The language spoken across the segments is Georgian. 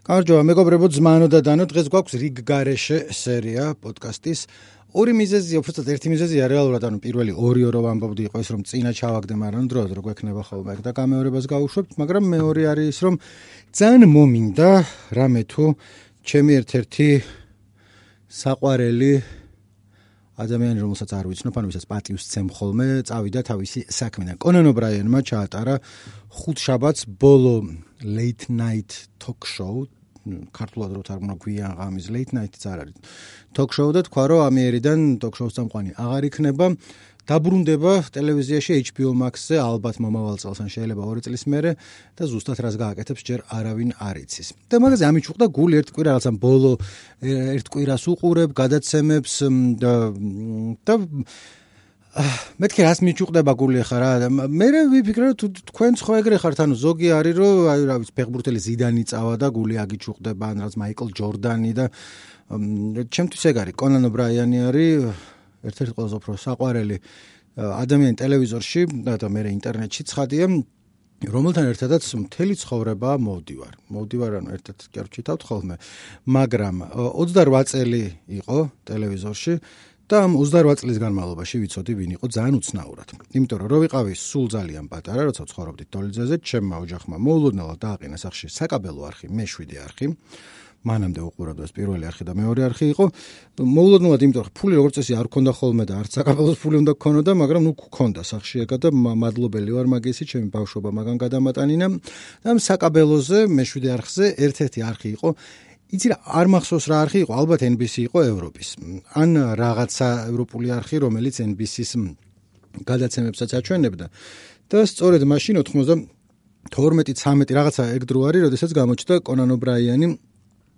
გამარჯობა, მეგობრებო, ძმანო და დანო, დღეს გვაქვს რიგ გარეშე სერია პოდკასტის. ორი მიზეზია, უბრალოდ ერთი მიზეზია რეალურად, ანუ პირველი ორი ორო ვამბობდი იყო ის, რომ წინა ჩავაგდე, მაგრამ დრო დრო გვექნება ხოლმე და გამეორებას გავუშვებთ, მაგრამ მეორე არის ის, რომ ძალიან მომინდა რამე თუ ჩემი ერთ-ერთი საყვარელი ადამიანი რომელსაც არ ვიცნობ, ანუ ვისაც პატივს ცემ ხოლმე, წავიდა თავისი საქმიდან. კონან ობრაიანმა ჩაატარა ხუთ შაბათს ბოლო late night talk show ქართულად რო თარგმნა გვიან ღამის late night-იც არ არის. talk show და თქვა რომ ამიერიდან talk show-ს წამყვანი აღარ იქნება. დაბრუნდება ტელევიზიაში HBO Max-ზე ალბათ მომავალ წელს ან შეიძლება 2 წლის მერე და ზუსტად რას გააკეთებს ჯერ არავინ არ იცის. და მაგაზე ამიჩუყდა გული ერთ კვირა რაღაცა ბოლო ერთ კვირას უყურებ, გადაცემებს და და მეთქე რას მიჩუყდება გული ხარ რა მე ვიფიქრე რომ თუ თქვენ ხო ეგრე ხართ ანუ ზოგი არის რომ აი რა ვიცი ფეხბურთელი ზიდანი წავა და გული აგიჩუყდება ან რაც მაიკლ ჯორდანი და ჩემთვის ეგ არის კონან ობრაიანი არის ერთ-ერთი ყველაზე უფრო საყვარელი ადამიანი ტელევიზორში და მე ინტერნეტში ცხადია რომელთან ერთადაც მთელი ცხოვრება მოვდივარ. მოვდივარ ანუ ერთად კი არ ჩითავთ ხოლმე, მაგრამ 28 წელი იყო ტელევიზორში და ამ 28 წლის განმავლობაში ვიცოდი ვინ იყო ძალიან უცნაურად. იმიტომ რომ რო ვიყავი სულ ძალიან პატარა, როცა ცხოვრობდი დოლიძეზე, ჩემმა ოჯახმა მოულოდნელად დააყენა სახში საკაბელო არხი, მე-7 არხი. მანამდე უყურებდა ეს პირველი არხი და მეორე არხი იყო. მოულოდნელად იმიტომ რომ ფული როგორც წესი არ ქონდა ხოლმე და არც საკაბელოს ფული უნდა ქონოდა, მაგრამ ნუ ქონდა სახში ეგა და მადლობელი ვარ მაგისი, ჩემი ბავშვობა მაგან გადამატანინა. და ამ საკაბელოზე მე-7 არხზე ერთ-ერთი არხი იყო იცი რა არ მახსოვს რა არხი იყო ალბათ NBC იყო ევროპის ან რაღაცა ევროპული არხი რომელიც NBC-ს გადაცემებსაც აჩვენებდა და სწორედ მაშინ 92 13 რაღაცა ეგ დრო არის როდესაც გამოჩნდა კონან ობრაიანი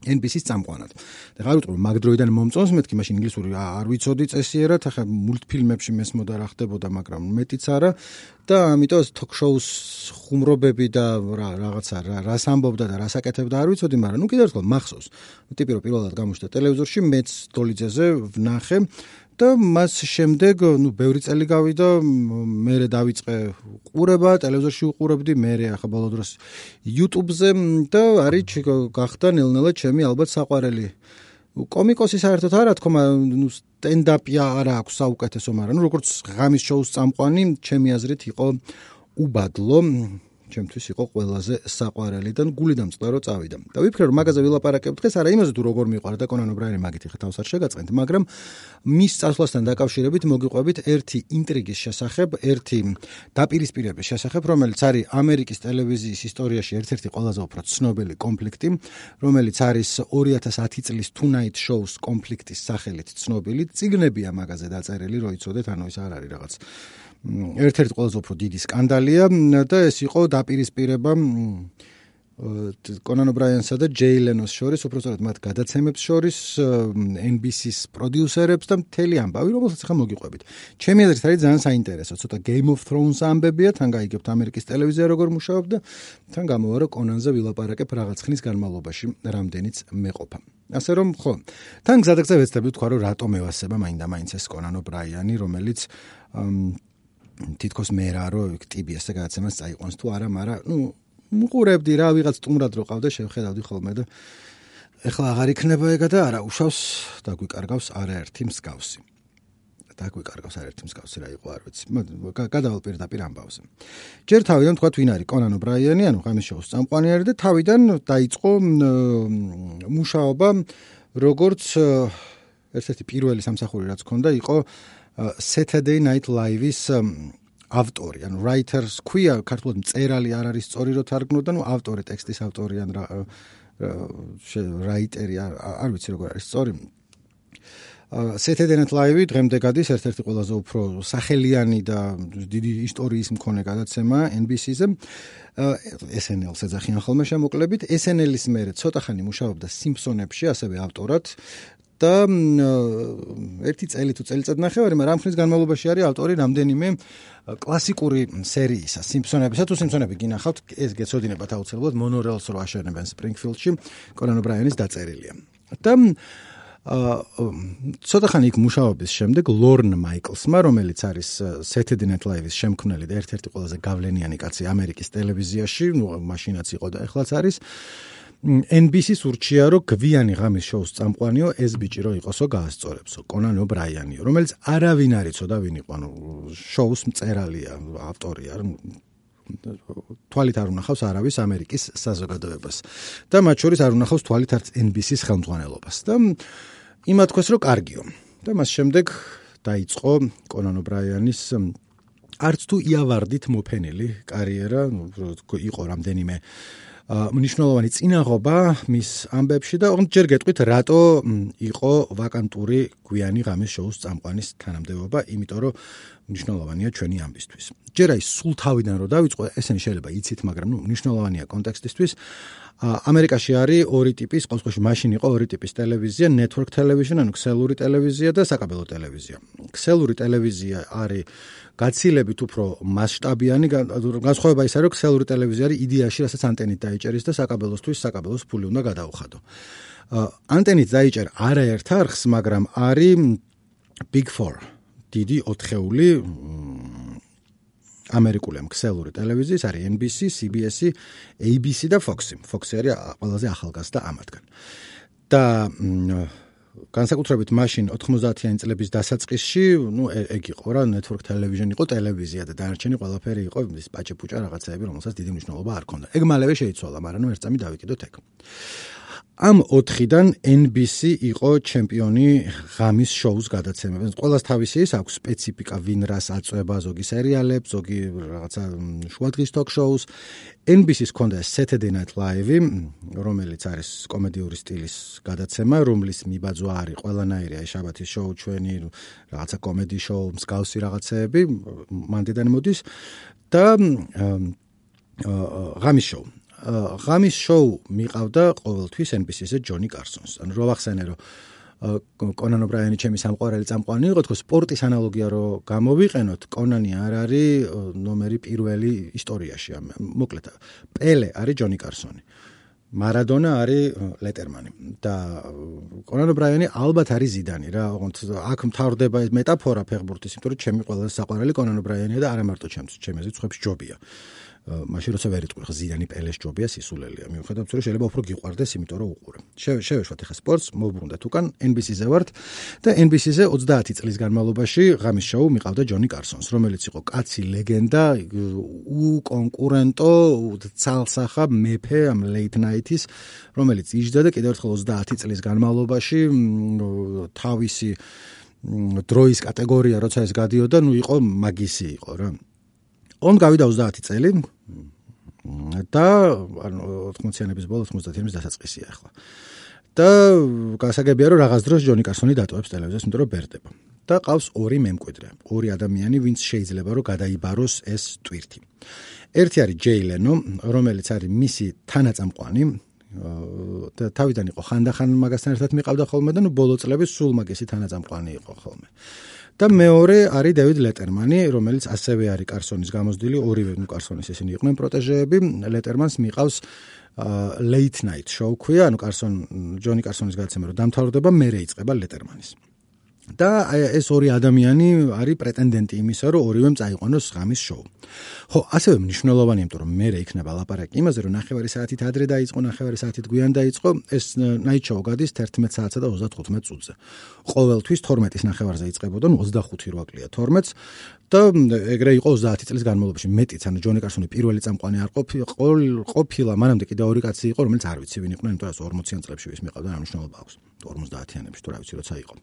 NBC-ს წამყვანად. და რა ვიტყვი, მაგ დროიდან მომწონს მეთქი, მაშინ ინგლისური არ ვიცოდი წესიერად, ახლა მულტფილმებში მესმოდა რა ხდებოდა, მაგრამ მეტიც არა და ამიტომ shows ხუმრობები და რა რაღაცა რა რას ამბობდა და რას აკეთებდა არ ვიცოდი, მაგრამ ნუ კიდევ ერთხელ მახსოვს. ტიპი რო პირველად გამოჩნდა ტელევიზორში, მეც დოლიძეზე ვნახე და მას შემდეგ, ну, ბევრი წელი გავიდა, მე დავიწყე ყურება, ტელევიზორში უყურებდი, მე ახლა ბოლო დროს YouTube-ზე და არის გახდა ნელ-ნელა ჩემი ალბათ საყვარელი კომიკოსი საერთოდ არა თქო, ну, სტენდაპი არა აქვს საუკეთესო, მაგრამ ну, როგორც ღამის შოუს წამყვანი, ჩემი აზრით იყო უბადლო. ჩემთვის იყო ყველაზე საყვარელი და გული დამწყდა რომ წავიდა. და ვიფიქრე რომ მაგაზე ვილაპარაკებ დღეს, არა იმაზე თუ როგორ მიყვარა და კონან ობრაიანი მაგით ხე თავს არ შეგაწყენთ, მაგრამ მის წასვლასთან დაკავშირებით მოგიყვებით ერთი ინტრიგის შესახებ, ერთი დაპირისპირების შესახებ, რომელიც არის ამერიკის ტელევიზიის ისტორიაში ერთ-ერთი ყველაზე უფრო ცნობილი კონფლიქტი, რომელიც არის 2010 წლის Tonight Show-ს კონფლიქტის სახელით ცნობილი. ციგნებია მაგაზე დაწერილი, რომ იცოდეთ, ანუ ის არ არის რაღაც ერთ-ერთი ყველაზე უფრო დიდი სკანდალია და ეს იყო დაპირისპირება კონან ობრაიანსა და ჯეი ლენოს შორის, უბრალოდ მათ გადაცემებს შორის NBC-ს პროდიუსერებს და მთელი ამბავი, რომელსაც ახლა მოგიყვებით. ჩემი აზრით არის ძალიან საინტერესო, ცოტა Game of Thrones ამბებია, თან გაიგებთ ამერიკის ტელევიზია როგორ მუშაობდა, თან გამოვარო კონანზე ვილაპარაკებ რაღაც ხნის განმავლობაში, რამდენიც მეყოფა. ასე რომ, ხო, თან გზადაგზა ვეცდები თქვა, რომ რატომ ევასება მაინდა მაინც ეს კონან ობრაიანი, რომელიც თითქოს მე რა რომ ტიბიასზე გადაცემას წაიყვანს თუ არა, მაგრამ ნუ მუყურებდი რა ვიღაც სტუმრად რო ყავდა შევხედავდი ხოლმე და ეხლა აღარ იქნება ეგა და არა უშავს და გვიკარგავს არაერთი მსგავსი. და გვიკარგავს არაერთი მსგავსი რა იყო არ ვიცი. გადავალ პირდაპირ ამბავზე. ჯერ თავიდან თქვა ვინ არის კონან ობრაიანი, ანუ ღამის შოუს წამყვანი არის და თავიდან დაიწყო მუშაობა როგორც ერთ-ერთი პირველი სამსახური რაც ქონდა იყო Saturday Night Live-ის ავტორი, ანუ writers queer ქართულად მწერალი არ არის სწორი რო თარგმნო და ნუ ავტორი ტექსტის ავტორი ან writer-ი არ ვიცი როგორ არის სწორი. Saturday Night Live დღემდე გადის ერთ-ერთი ყველაზე უფრო სახელიანი და დიდი ისტორიის მქონე გადაცემა NBC-ზე. SNL-ს ეძახიან ხოლმე შემოკლებით. SNL-ის მერე ცოტა ხანი მუშაობდა Simpson-ებში, ასევე ავტორად და ერთი წელი თუ წელიწად ნახევარი, მაგრამ ამ ხნის განმავლობაში არის ავტორი რამდენიმე კლასიკური სერიისა, სიმფსონებისა თუ სიმფსონები გინახავთ, ეს გეცოდინებათ აუცილებლად მონორელს რო აშენებენ სპრინგფილდში, კონან ობრაიანის დაწერილია. და აა ცოტა ხანი იქ მუშაობის შემდეგ ლორნ მაიკლსმა, რომელიც არის Saturday Night Live-ის შემქმნელი და ერთ-ერთი ყველაზე გავლენიანი კაცი ამერიკის ტელევიზიაში, ნუ მაშინაც იყო და ეხლაც არის, NBC-ს ურჩია რომ გვიანი ღამის შოუს წამყვანიო ეს ბიჭი რო იყოსო გაასწორებსო კონან ობრაიანიო რომელიც არავინ არ იცოდა ვინ იყო ანუ შოუს მწერალია ავტორია თვალით არ უნახავს არავის ამერიკის საზოგადოებას. და მათ შორის არ უნახავს თვალით არც NBC-ს ხელმძღვანელობას. და იმათ ქვეს რომ კარგიო. და მას შემდეგ დაიწყო კონან ობრაიანის არც თუ იავარდით მოფენილი კარიერა იყო რამდენიმე მნიშვნელოვანი წინაღობა მის ამბებში და ოღონდ ჯერ გეტყვით რატო იყო ვაკანტური გვიანი ღამის შოუს წამყვანის თანამდებობა, იმიტომ რომ მნიშვნელოვანია ჩვენი ამბისთვის. ჯერ აი სულ თავიდან რომ დავიწყო, ესენი შეიძლება იცით, მაგრამ ნუ მნიშვნელოვანია კონტექსტისთვის. ამერიკაში არის ორი ტიპის, ყოველთვის მაშინ იყო ორი ტიპის ტელევიზია, network television, ანუ ქსელური ტელევიზია და საკაბელო ტელევიზია. ქსელური ტელევიზია არის გაცილებით უფრო მასშტაბიანი განსხვავება ისაა, რომ ქსელური ტელევიზია არის იდეაში, რასაც ანტენით დაიჭერის და საკაბელოსთვის საკაბელოს ფული უნდა გადაუხადო. ანტენით დაიჭერ არაერთ არხს, მაგრამ არის Big 4 დიდი ოთხეული ამერიკული ქსელური ტელევიზიის არის NBC, CBS, ABC და Fox. Fox არის ყველაზე ახალგაზრდა ამათგან. და განსაკუთრებით მაშინ 90-იანი წლების დასაწყისში, ну, ეგ იყო რა, network television იყო ტელევიზია და დანარჩენი ყველაფერი იყო ის პაჭე-პუჭა რაღაცეები, რომელსაც დიდი მნიშვნელობა არ ჰქონდა. ეგ მალევე შეიცვალა, მაგრამ ნუ ერთ წამი დავიკიდოთ ეგ. ამ 4-დან NBC იყო ჩემპიონი ღამის შოუს გადაცემებს. ყველას თავისი ის აქვს სპეციფიკა, ვინ რას აწובה, ზოგი სერიალებს, ზოგი რაღაცა შუადღის ток-შოუს. NBC-ს ჰქონდა Saturday Night Live, რომელიც არის კომედიური სტილის გადაცემა, რომლის მიბაძვა არის ყველანაირი, აი შაბათის შოუ ჩვენი, რაღაცა კომედი შოუ, მსგავსი რაღაცეები, მანდედან მოდის და ღამის შოუ. ღამის შოუ მიყავდა ყოველთვის NBC-ზე ჯონი კარსონს. ანუ რო ვახსენე რომ კონან ობრაიანი ჩემი სამყარელი წამყვანი იყო, თქო სპორტის ანალოგია რო გამოვიყენოთ, კონანი არ არის ნომერი პირველი ისტორიაში. მოკლედ, პელე არის ჯონი კარსონი. მარადონა არის ლეტერმანი და კონან ობრაიანი ალბათ არის ზიდანი რა, ოღონდ აქ მთავრდება ეს მეტაფორა ფეხბურთის, იმიტომ რომ ჩემი ყველაზე საყვარელი კონან ობრაიანია და არა მარტო ჩემს, ჩემს ზეცხებს ჯობია. მაშინ როცა ვერ იტყვი ზიდანი პელეს ჯობია სისულელია მიუხედავად რომ შეიძლება უფრო გიყვარდეს იმიტომ რომ უყურე. შევეშვათ ახლა სპორტს მოუბრუნდეთ უკან NBC-ზე ვართ და NBC-ზე 30 წლის განმავლობაში ღამის შოუ მიყავდა ჯონი კარსონს რომელიც იყო კაცი ლეგენდა უკონკურენტო ცალსახა მეფე ამ late night-ის რომელიც იჯდა და კიდევ ერთხელ 30 წლის განმავლობაში თავისი დროის კატეგორია როცა ეს გადიოდა ნუ იყო მაგისი იყო რა on გავიდა 30 წელი და ანუ 80-იანების ბოლოს 90-იანების დასაწყისია ახლა. და გასაგებია რომ რაღაც დროს ჯონი კარსონი დატოვებს ტელევიზიას, იმიტომ რომ ბერდება. და ყავს ორი მემკვიდრე, ორი ადამიანი, ვინც შეიძლება რომ გადაიბაროს ეს ტვირთი. ერთი არის ჯეი ლენო, რომელიც არის მისი თანაწამყვანი და თავიდან იყო ხანდახან მაგასთან ერთად მიყავდა ხოლმე და ნუ ბოლო წლების სულ მაგისი თანაწამყვანი იყო ხოლმე. და მეორე არის დევიდ ლეტერმანი, რომელიც ასევე არის კარსონის გამოსდილი, ორივე ნუ კარსონის ისინი იყვნენ პროტეჟეები. ლეტერმანს მიყავს late night show ქვია, ანუ კარსონ ჯონი კარსონის გადაცემა რომ დამთავრდება, მე რეიწება ლეტერმანის. და ეს ორი ადამიანი არის პრეტენდენტი იმისა, რომ ორივე წაიყვანოს ღამის შოუ. ხო, ასევე მნიშვნელოვანია, იმიტომ რომ მე რე იქნება ლაპარაკი იმაზე, რომ ნახევარი საათით ადრე დაიწყო, ნახევარი საათით გვიან დაიწყო, ეს night show გადის 11 საათსა და 35 წუთზე. ყოველთვის 12-ის ნახევარზე იწყებოდა, ნუ 25 რო აკლია 12-ს და ეგრე იყო 30 წლის განმავლობაში მეტიც, ანუ ჯონი კარსონი პირველი წამყვანი არ ყოფილა, მანამდე კიდე ორი კაცი იყო, რომელიც არ ვიცი ვინ იყვნენ, იმიტომ რომ 40-იან წლებში ვის მიყავდა, რა მნიშვნელობა აქვს 50-იანებში თუ რა ვიცი როცა იყო.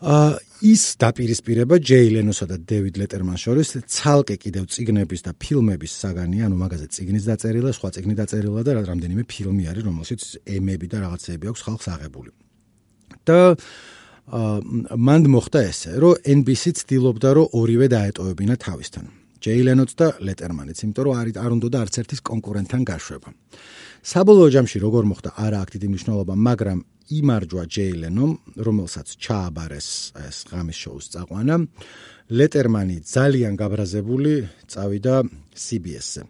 ა ის დაპირისპირება ჯეი ლენოსა და დევიდ ლეტერმანს შორის ცალკე კიდევ ციგნების და ფილმების საგანია, ანუ მაგაზე ციგნის დაწერილა, სხვა ციგნი დაწერილა და რამდენიმე ფილმი არის, რომელშიც ემები და რაღაცეები აქვს ხალხს აღებული. და მანდ მოხდა ესე, რომ NBC ცდილობდა, რომ ორივე დაეტოვებინა თავისთან. ჯეი ლენოც და ლეტერმანიც, იმიტომ რომ არის არ უნდა და არც ერთის კონკურენტთან გაშვება. საბოლოო ჯამში როგორ მოხდა არა აქ დიდი მნიშვნელობა, მაგრამ იმარჯვა ჯეილენომ, რომელსაც ჩააბარეს ეს ღამის შოუს წაყვანა. ლეტერმანი ძალიან გაბრაზებული წავიდა CBS-ზე.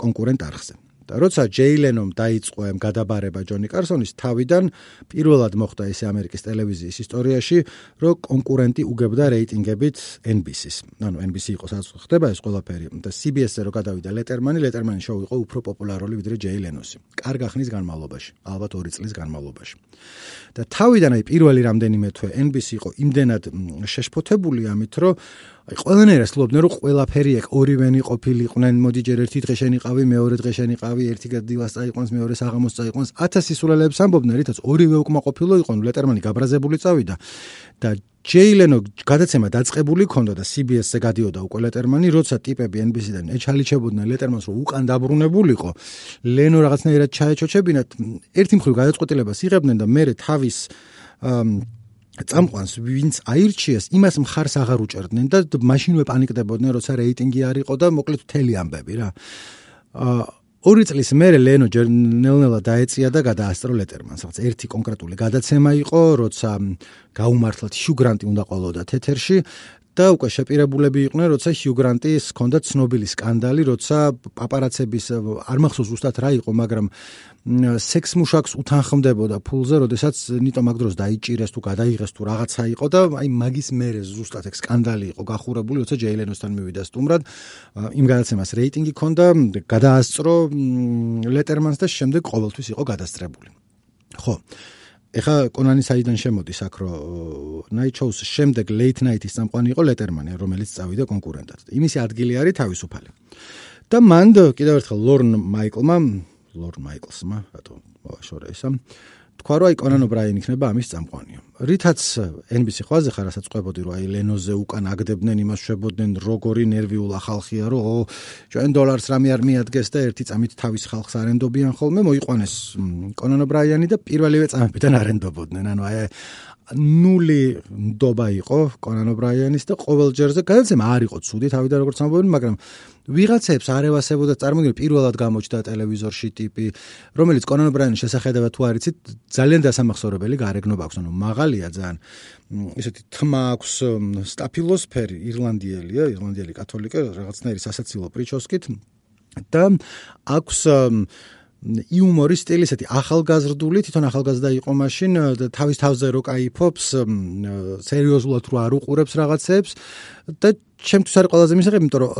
კონკურენტ არხზე. და როცა ჯეილენომ დაიწყო ამ გადაბარება ჯონი კარსონის თავიდან პირველად მოხდა ესე ამერიკის ტელევიზიის ისტორიაში, რომ კონკურენტი უგებდა რეიტინგებით NBC-ს. ანუ NBC იყო სადაც ხდება ეს ყველაფერი და CBS-ზე რო გადავიდა ლეტერმანი, ლეტერმანი შოუ იყო უფრო პოპულარული ვიდრე ჯეილენოსი. კარგა ხნის განმავლობაში, ალბათ 2 წლის განმავლობაში. და თავიდან აი პირველი რამდენიმე თვე NBC იყო იმდენად შეშფოთებული ამით, რომ აი ყველანაირად სლობდნენ რომ ყველაფერი ეგ ორივენი ყოფილიყვნენ მოდი ჯერ ერთი დღე შენიყავი მეორე დღე შენიყავი ერთი გადილას წაიყვანს მეორე საღამოს წაიყვანს. 1000 სულელებს ამბობდნენ რითაც ორივე უკმაყოფილო იყო ლეტერმანი გაბრაზებული წავიდა. და ჯეილენო გადაცემა დაწყებული ქონდა და CBS-ზე გადიოდა უკვე ლეტერმანი როცა ტიპები NBC-დან ეჩალიჩებოდნენ ლეტერმანს რომ უკან დაბრუნებულიყო. ლენო რაღაცნაირად ჩაეჩოჩებინათ. ერთი მხრივ გადაწყვეტილებას იღებდნენ და მე თავის წამყვანს ვინც აირჩიეს იმას მხარს აღარ უჭერდნენ და მაშინვე პანიკდებოდნენ როცა რეიტინგი არ იყო და მოკლედ მთელი ამბები რა. აა ორი წლის მერე ლენო ნელ-ნელა დაეწია და გადაასწრო ლეტერმანს რაღაც ერთი კონკრეტული გადაცემა იყო როცა გაუმართლად შუგრანტი უნდა ყოლოდა თეთერში და უკვე შეპირებულები იყვნენ, როცა ჰიუ გრანტის ჰქონდა ცნობილი სკანდალი, როცა პაპარაცების არ მახსოვს ზუსტად რა იყო, მაგრამ სექს მუშაკს უთანხმდებოდა ფულზე, როდესაც ნიტო მაგდროს დაიჭირეს თუ გადაიღეს თუ რაღაცა იყო და აი მაგის მერე ზუსტად ეგ სკანდალი იყო გახურებული, როცა ჯეილენოსთან მივიდა სტუმრად. იმ გადაცემას რეიტინგი ჰქონდა, გადაასწრო ლეტერმანს და შემდეგ ყოველთვის იყო გადასწრებული. ხო. ეხა კონანი საიდან შემოდის აქ რო night shows შემდეგ late night-ის წამყვანი იყო ლეტერმანი რომელიც წავიდა კონკურენტად. იმისი ადგილი არის თავისუფალი. და მანდ კიდევ ერთხელ ლორნ მაიკლმა ლორნ მაიკლსმა რატო შორე ესა თქვა რომ აი კონან ობრაინი იქნება ამის წამყვანიო. რითაც NBC ხვაზე ხარ რასაც ყვებოდი რომ აი ლენოზე უკან აგდებდნენ იმას შვებოდნენ როგორი ნერვიულა ხალხია რომ ო ჩვენ დოლარს რამე არ მიადგეს და ერთი წამით თავის ხალხს არენდობიან ხოლმე მოიყვანეს კონან ობრაინი და პირველივე წამებიდან არენდობოდნენ. ანუ აი ნული ნდობა იყო კონან ობრაინის და ყოველ ჯერზე გადაცემა არ იყო ცუდი თავიდან როგორც ამბობენ, მაგრამ ვიღაცებს არევასებოდა წარმოიდგინე პირველად გამოჩნდა ტელევიზორში ტიპი რომელიც კონან ბრაინის შესახედავად თუ არ იცით ძალიან დასამახსოვრებელი გარეგნობა აქვს. ანუ მაღალია ძალიან. ესეთი თმა აქვს სტაფილოსფერი irlandielia irlandieli კათოლიკე რაღაცნაირი სასაცილო პრიჩოსკით და აქვს იუმორის სტილი ესეთი ახალგაზრდული თვითონ ახალგაზრდა იყო მაშინ თავის თავზე რო кайფობს სერიოზულად რო არ უყურებს რაღაცებს და ჩემთვის არის ყველაზე მისაღები, იმიტომ რომ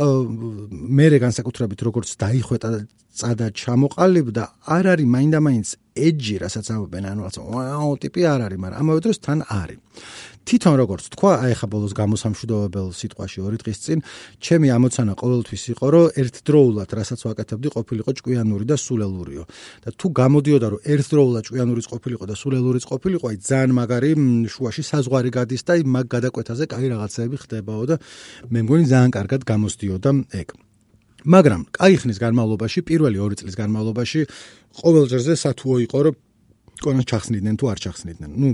მე რე განსაკუთრებით როგორც დაიხვეტა წადა ჩამოყალიბდა, არ არის მაინდა-მაინც ეჯი, რასაც ამბობენ, ანუ რაღაც ვაუ ტიპი არ არის, მაგრამ ამავე დროს თან არის. თვითონ როგორც თქვა, აი ხა ბოლოს გამოსამშვიდობებელ სიტყვაში ორი დღის წინ, ჩემი ამოცანა ყოველთვის იყო, რომ ერთდროულად, რასაც ვაკეთებდი, ყოფილიყო ჭკვიანური და სულელურიო. და თუ გამოდიოდა, რომ ერთდროულად ჭკვიანურიც ყოფილიყო და სულელურიც ყოფილიყო, აი ძალიან მაგარი შუაში საზღვარი გადის და აი მაგ გადაკვეთაზე კაი რაღაცები ხდებაო და მე მგონი ძალიან კარგად გამოსდიოდა ეგ. მაგრამ კაი ხნის განმავლობაში, პირველი 2 წლის განმავლობაში ყოველ ჯერზე სათუო იყო, რომ კონას ჩახსნიდნენ თუ არ ჩახსნიდნენ. ნუ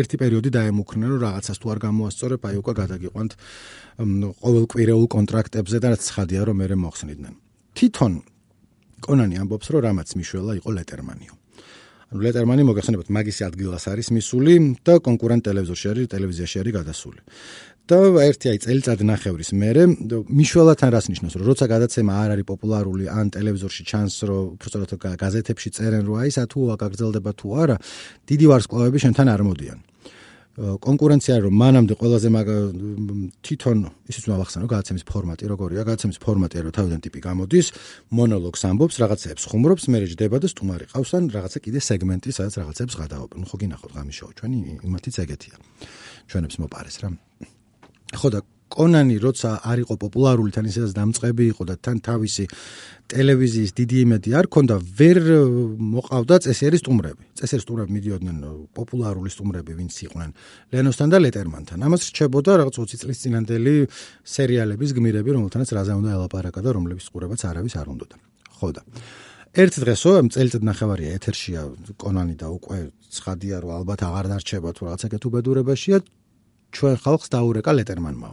ერთი პერიოდი დაემუქრნენ, რომ რაღაცას თუ არ გამოასწორებ, აი უკვე გადაგიყვანთ ყოველ კვირეულ კონტრაქტებზე და რაც ხადია, რომ მე მოხსნიდნენ. თვითონ კონანი ამბობს, რომ რამაც მიშველა იყო ლეტერმანიო. ანუ ლეტერმანი მოგახსენებათ მაგისი ადგილას არის მისული და კონკურენტ ტელევიზორში არის, ტელევიზიაში არის გადასული. და ერთი აი წელიწად ნახევრის მერე მიშველათან რას ნიშნავს რომ როცა გადაცემა არ არის პოპულარული ან ტელევიზორში ჩანს რომ უბრალოდ გაზეთებში წერენ რომ აი სათუ აკაგრძელდება თუ არა დიდი ვარსკვლავები შენთან არ მოდიან. კონკურენცია რომ მანამდე ყველაზე თვითონ ისიც მოვახსენო გადაცემის ფორმატი როგორია? გადაცემის ფორმატია რომ თავიდან ტიპი გამოდის მონოლოგს ამბობს რაღაცებს ხუმრობს მე რეჯდება და სტუმარი ყავს ან რაღაცა კიდე სეგმენტი სადაც რაღაცებს გადაობენ. ხო გინახავთ ღამის შოუ ჩვენი იმათიც ეგეთია. ჩვენებს მოპარეს რა ხო და კონანი როცა არ იყო პოპულარული თან ისედაც დამწყები იყო და თან თავისი ტელევიზიის დიდი იმედი არ ქონდა ვერ მოყავდა წესიერი სტუმრები. წესიერი სტუმრები მიდიოდნენ პოპულარული სტუმრები ვინც იყვნენ ლენოსთან და ლეტერმანთან. ამას რჩებოდა რაღაც 20 წლის წინანდელი სერიალების გმირები რომელთანაც რაზე უნდა ელაპარაკა და რომლების ყურებაც არავის არ უნდოდა. ხო და ერთ დღესო ამ წელიწად ნახევარია ეთერშია კონანი და უკვე ცხადია რომ ალბათ აღარ დარჩება თუ რაღაცა კეთუბედურებაშია ჩვენ ხალხს დაურეკა ლეტერმანმა.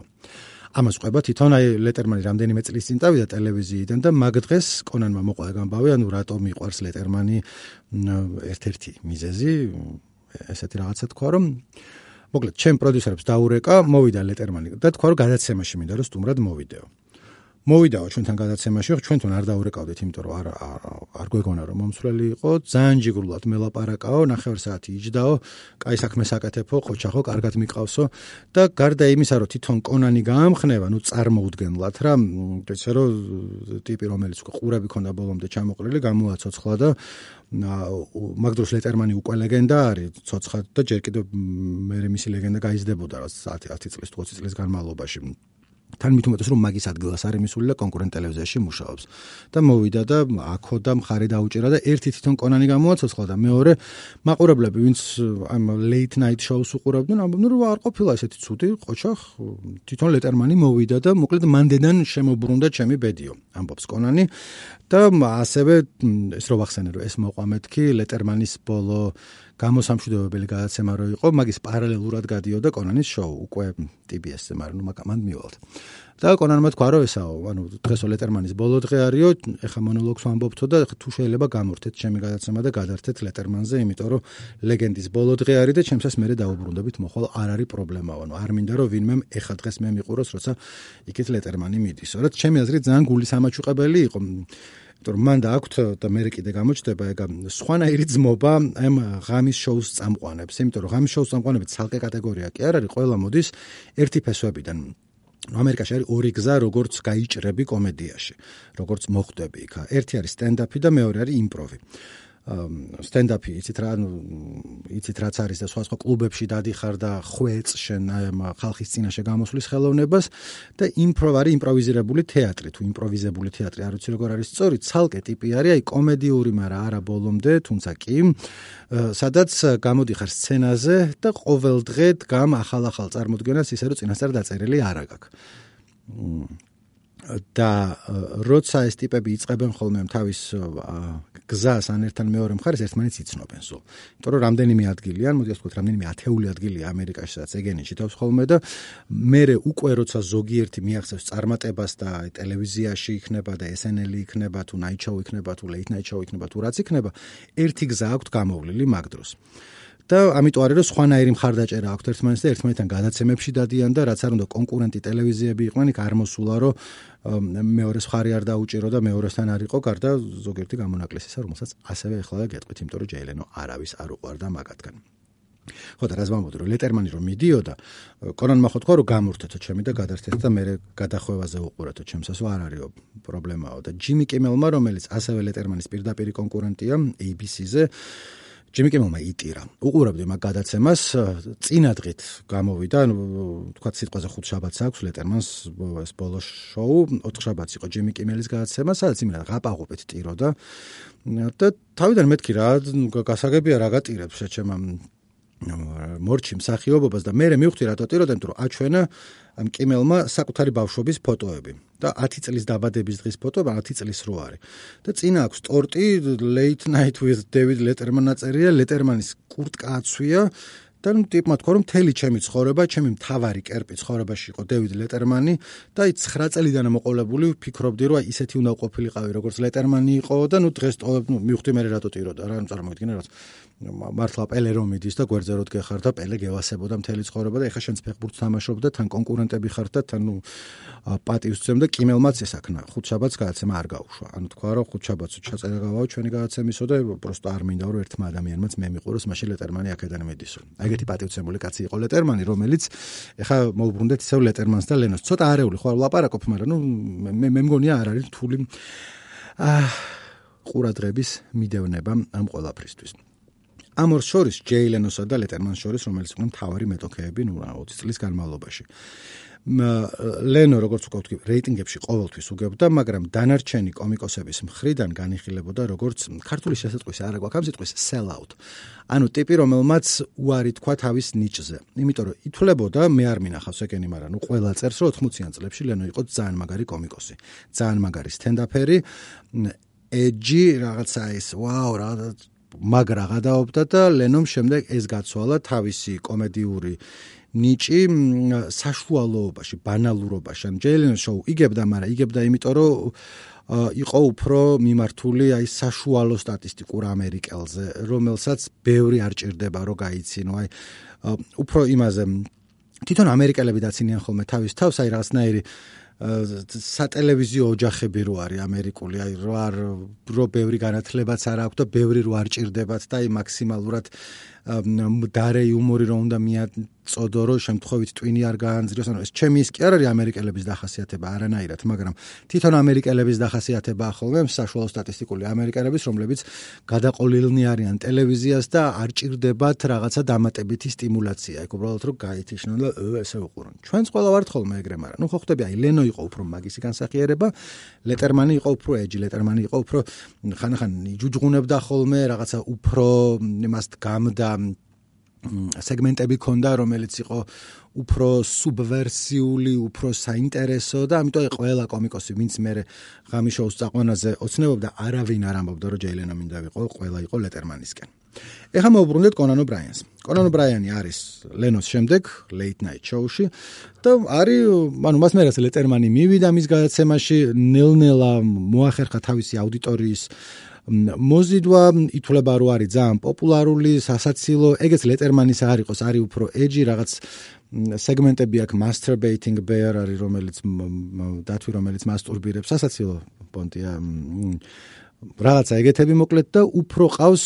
ამას ყვება თვითონ აი ლეტერმანი რამდენიმე წლის წინ წავიდა ტელევიზიიდან და მაგ დღეს კონანმა მოყვა გამბავი, ანუ რატომ მიყვარს ლეტერმანი ერთ-ერთი მიზეზი ესეთი რაღაცა თქვა რომ მოკლედ ჩემ პროდიუსერებს დაურეკა, მოვიდა ლეტერმანი და თქვა რომ გადაცემაში მინდა რომ სტუმრად მოვიდეო. მოვიდაო ჩვენთან გადაცემაში, ჩვენ თვითონ არ დაურეკავდით, იმიტომ რომ არ არ გვეგონა რომ მომსვლელი იყო, ძალიან ჯიგრულად მელაპარაკაო, ნახევარ საათი იჯდაო, კაი საქმეს აკეთებო, ხოჩახო, კარგად მიყავსო. და გარდა იმისა, რომ თვითონ კონანი გაამხნევა, ნუ წარმოუდგენლად რა, ესე რომ ტიპი რომელიც ყურები ქონდა ბოლომდე ჩამოყრილი, გამოაცოცხლა და მაგდროს ლეტერმანი უკვე ლეგენდა არის, ცოცხად და ჯერ კიდევ მე მისი ლეგენდა გაიზრდებოდა რა 10 წლის 20 წლის განმავლობაში. თან მით უმეტეს რომ მაგის ადგილას არის მისული და კონკურენტ ტელევიზიაში მუშაობს. და მოვიდა და აქო და მხარი დაუჭირა და ერთი თვითონ კონანი გამოაცოცხლა და მეორე მაყურებლები ვინც ამ late night shows უყურებდნენ ამბობდნენ რომ არ ყოფილა ესეთი ცუდი ყოჩახ თვითონ ლეტერმანი მოვიდა და მოკლედ მანდედან შემოbrunდა ჩემი ბედიო ამბობს კონანი. და ასევე ეს რო ვახსენე რომ ეს მოყვა მეთქი ლეტერმანის ბოლო გამოსამშვიდობებელი გადაცემა რო იყო, მაგის პარალელურად გადიოდა კონანის შოუ, უკვე TBS-ზე, მაგრამ ნუ მაგ მივალთ. და კონანმა თქვა რომ ესაო, ანუ დღესო ლეტერმანის ბოლო დღე არისო, ეხა მონოლოგს ვამბობთო და თუ შეიძლება გამორთეთ ჩემი გადაცემა და გადართეთ ლეტერმანზე, იმიტომ რომ ლეგენდის ბოლო დღე არის და ჩემსას მე დაუბრუნდებით მოხვალ არ არის პრობლემაა, ანუ არ მინდა რომ ვინმე ეხა დღეს მე მიყუროს, როცა იქით ლეტერმანი მიდის. რაც ჩემი აზრით ძალიან გულის ამაჩუყებელი იყო. რომ მან და აქვთ და მე კიდე გამოჩნდება ეგ სხვანაირი ძმობა ამ ღამის შოუს წამყვანებს, იმიტომ რომ ღამის შოუს წამყვანები ცალკე კატეგორია კი არ არის, ყველა მოდის ერთი ფესვებიდან. ამერიკაში არის ორი გზა, როგორც გაიჭრები კომედიაში, როგორც მოხვდები იქ. ერთი არის სტენდაპი და მეორე არის იმპროვი. სტენდაპი იცით რა ნუ იცით რაც არის და სხვა სხვა კლუბებში დადიხარ და ხვეწ შენ ხალხის წინაშე გამოსulis ხელოვნებას და იმპროვ არის იმპროვიზირებული თეატრი თუ იმპროვიზებული თეატრი არ ვიცი როგორ არის სწორი ცალკე ტიპი არის აი კომედიური მაგრამ არა ბოლომდე თუმცა კი სადაც გამოდიხარ სცენაზე და ყოველ დღე დგამ ახალ-ახალ წარმოდგენას ისე რომ წინასწარ დაწერილი არ აქვს და როცა ეს ტიპები იწებენ ხოლმე თავის გზას ან ერთთან მეორე მხარეს ერთმანეთს იცნობენ სულ. იმიტომ რომ რამდენიმე ადგილია, მოდი ასე ვთქვათ, რამდენიმე ათეული ადგილია ამერიკაში, სადაც ეგენი ჩითავს ხოლმე და მე უკვე როცა ზოგიერთი მიახსენს წარმატებას და ტელევიზიაში იქნება და SNL-ი იქნება თუ Night Show იქნება თუ Late Night Show იქნება თუ რაც იქნება, ერთი გზა აქვს გამოვლილი მაგ დროს. და ამიტომ არის რომ სხვანაირი მხარდაჭერა აქვს ერთმანეთს და ერთმანეთთან გადაცემებში დადიან და რაც არ უნდა კონკურენტი ტელევიზიები იყვნენ იქ არ მოსულა რომ მეორე მხარი არ დაუჭირო და მეორესთან არ იყო გარდა ზოგიერთი გამონაკლისისა რომელსაც ასევე ეხლა გეტყვით იმიტომ რომ ჯეილენო არავის არ უყარდა მაგათგან ხო და რა ზმამოდი რომ ლეტერმანი რომ მიდიოდა კორანმა ხო თქვა რომ გამურთეთო ჩემი და გადართეთ და მე გადახვევაზე უყურეთო ჩემსას არ არისო პრობლემაო. და ჯიმი კემელმა რომელიც ასევე ლეტერმანის პირდაპირი კონკურენტია ABC-ზე ჯიმი კიმელმა იტირა. უყურებდი მაგ გადაცემას, წინადღით გამოვიდა, თქვა სიტყვაზე ხუთ შაბათს აქვს ლეტერმანს ეს ბოლო შოუ, ოთხ შაბათს იყო ჯიმი კიმელის გადაცემა, სადაც იმენა გაყაყობეთ ტიროდა. და თავიდან მეთქი რა, გასაგებია რა გატირებს შეჩემ მორჩი მსახიობობას და მე მივხვდი რატო ტიროდა, იმიტომ რომ აჩვენა ამ კიმელმა საკუთარი ბავშვობის ფოტოები და 10 წლის დაბადების დღის ფოტო 10 წლის რო არის. და წინა აქვს ტორტი Late Night with David Letterman აწერია, ლეტერმანის კურტკა აცვია და ნუ ტიპმა თქვა რომ მთელი ჩემი ცხოვრება, ჩემი მთავარი კერპი ცხოვრებაში იყო დევიდ ლეტერმანი და აი 9 წელიდან მოყოლებული ვფიქრობდი რომ აი ისეთი უნდა ყოფილიყავი როგორც ლეტერმანი იყო და ნუ დღეს ტოვებ ნუ მივხვდი მე რატო ტიროდა რა წარმოგიდგენე რა მართლა პელე რომ მიდის და გვერდზე როდ გეხარ და პელე გევასებოდა მთელი ცხოვრება და ეხა შენც ფეხბურთს თამაშობ და თან კონკურენტები ხარ და თან ნუ პატივს წემ და კიმელმაც ესაქნა ხუთშაბათს გადაცემა არ გაუშვა. ანუ თქვა რომ ხუთშაბათს ჩაწერა გავაო ჩვენი გადაცემისო და პროსტო არ მინდა რომ ერთმა ადამიანმაც მე მიყუროს მაშინ ლეტერმანი აქედან მედისო. აი ეგეთი პატივცემული კაცი იყო ლეტერმანი რომელიც ეხა მოუბრუნდეთ ისევ ლეტერმანს და ლენოს. ცოტა არეული ხო ლაპარაკობ მაგრამ ნუ მე მე მგონია არ არის თული აა ყურადღების მიდევნება ამ ყველაფრისთვის ამ ორ შორის ჯეილენოსა და ლეტერმანს შორის რომელიც უკვე მთავარი მეტოქეები ნუ 20 წლის განმავლობაში. ლენო როგორც უკვე ვთქვი რეიტინგებში ყოველთვის უგებდა მაგრამ დანარჩენი კომიკოსების მხრიდან განიხილებოდა როგორც ქართული შესაძლოა არა გვაქვს ამ სიტყვის sell out ანუ ტიპი რომელმაც უარი თქვა თავის ნიჭზე. იმიტომ რომ ითვლებოდა მე არ მინახავს ეგენი მაგრამ ნუ ყველა წერს რომ 80-იან წლებში ლენო იყო ძალიან მაგარი კომიკოსი. ძალიან მაგარი სტენდაფერი ეჯი რაღაცა ის ვაუ რაღაც მაგრა გადაობდა და ლენომ შემდეგ ეს გაცვალა თავისი კომედიური ნიჭი საშუალოობაში, ბანალურობაში. ან ჯეილენო შოუ იგებდა, მაგრამ იგებდა იმიტომ, რომ იყო უფრო მიმართული აი საშუალო სტატისტიკურ ამერიკელზე, რომელსაც ბევრი არ ჭირდება რომ გაიცინო, აი უფრო იმაზე თვითონ ამერიკელები დაცინიან ხოლმე თავის თავს, აი რაღაცნაირი სატელევიზიო ოჯახები რო არის ამერიკული, აი რო არ რო ბევრი განათლებაც არ აქვს და ბევრი რო არ ჭირდებათ და აი მაქსიმალურად დარე იუმორი რომ უნდა მიაწოდო რომ შემთხვევით ტვინი არ გაანძრიოს. ანუ ეს ჩემი ის კი არ არის ამერიკელების დახასიათება არანაირად მაგრამ თვითონ ამერიკელების დახასიათება ხოლმე საშუალო სტატისტიკული ამერიკელების რომლებიც გადაყოლილნი არიან ტელევიზიას და არ ჭირდებათ რაღაცა დამატებითი სტიმულაცია. ეგ უბრალოდ რომ გაითიშნონ და ესე უყურონ. ჩვენც ყველა ვართ ხოლმე ეგრე მაგრამ. ნუ ხო ხტები აი ლენო იყო უფრო მაგისი განსახიერება ლეტერმანი იყო უფრო ეჯი ლეტერმანი იყო უფრო ხანახან იჯუჯღუნებდა ხოლმე რაღაცა უფრო იმას გამდა სეგმენტები ქონდა, რომელიც იყო უფრო სუბვერსიული, უფრო საინტერესო და ამიტომ ყველა კომიკოსი, ვინც მე ღამის შოუს წაყვანაზე ოცნებობდა, არავინ არ ამბობდა, რომ ჯეილენა მინდა ვიყო, ყველა იყო ლეტერმანისკენ. ეხლა მოვუბრუნდეთ კონან ობრაიანს. კონან ობრაიანი არის ლენოს შემდეგ late night show-ში და არის, ანუ მას მე რაც ლეტერმანი მივიდა მის გადაცემაში, ნელ-ნელა მოახერხა თავისი აუდიტორიის მოზიდვა ითვლება რომ არის ძალიან პოპულარული, სასაცილო, ეგეც ლეტერმანის არ იყოს, არის უფრო edgy რაღაც სეგმენტები აქვს masturbating bear არის რომელიც დათვი რომელიც მასტურბირებს, სასაცილო პონტია. რაღაცა ეგეთები მოკლედ და უფრო ყავს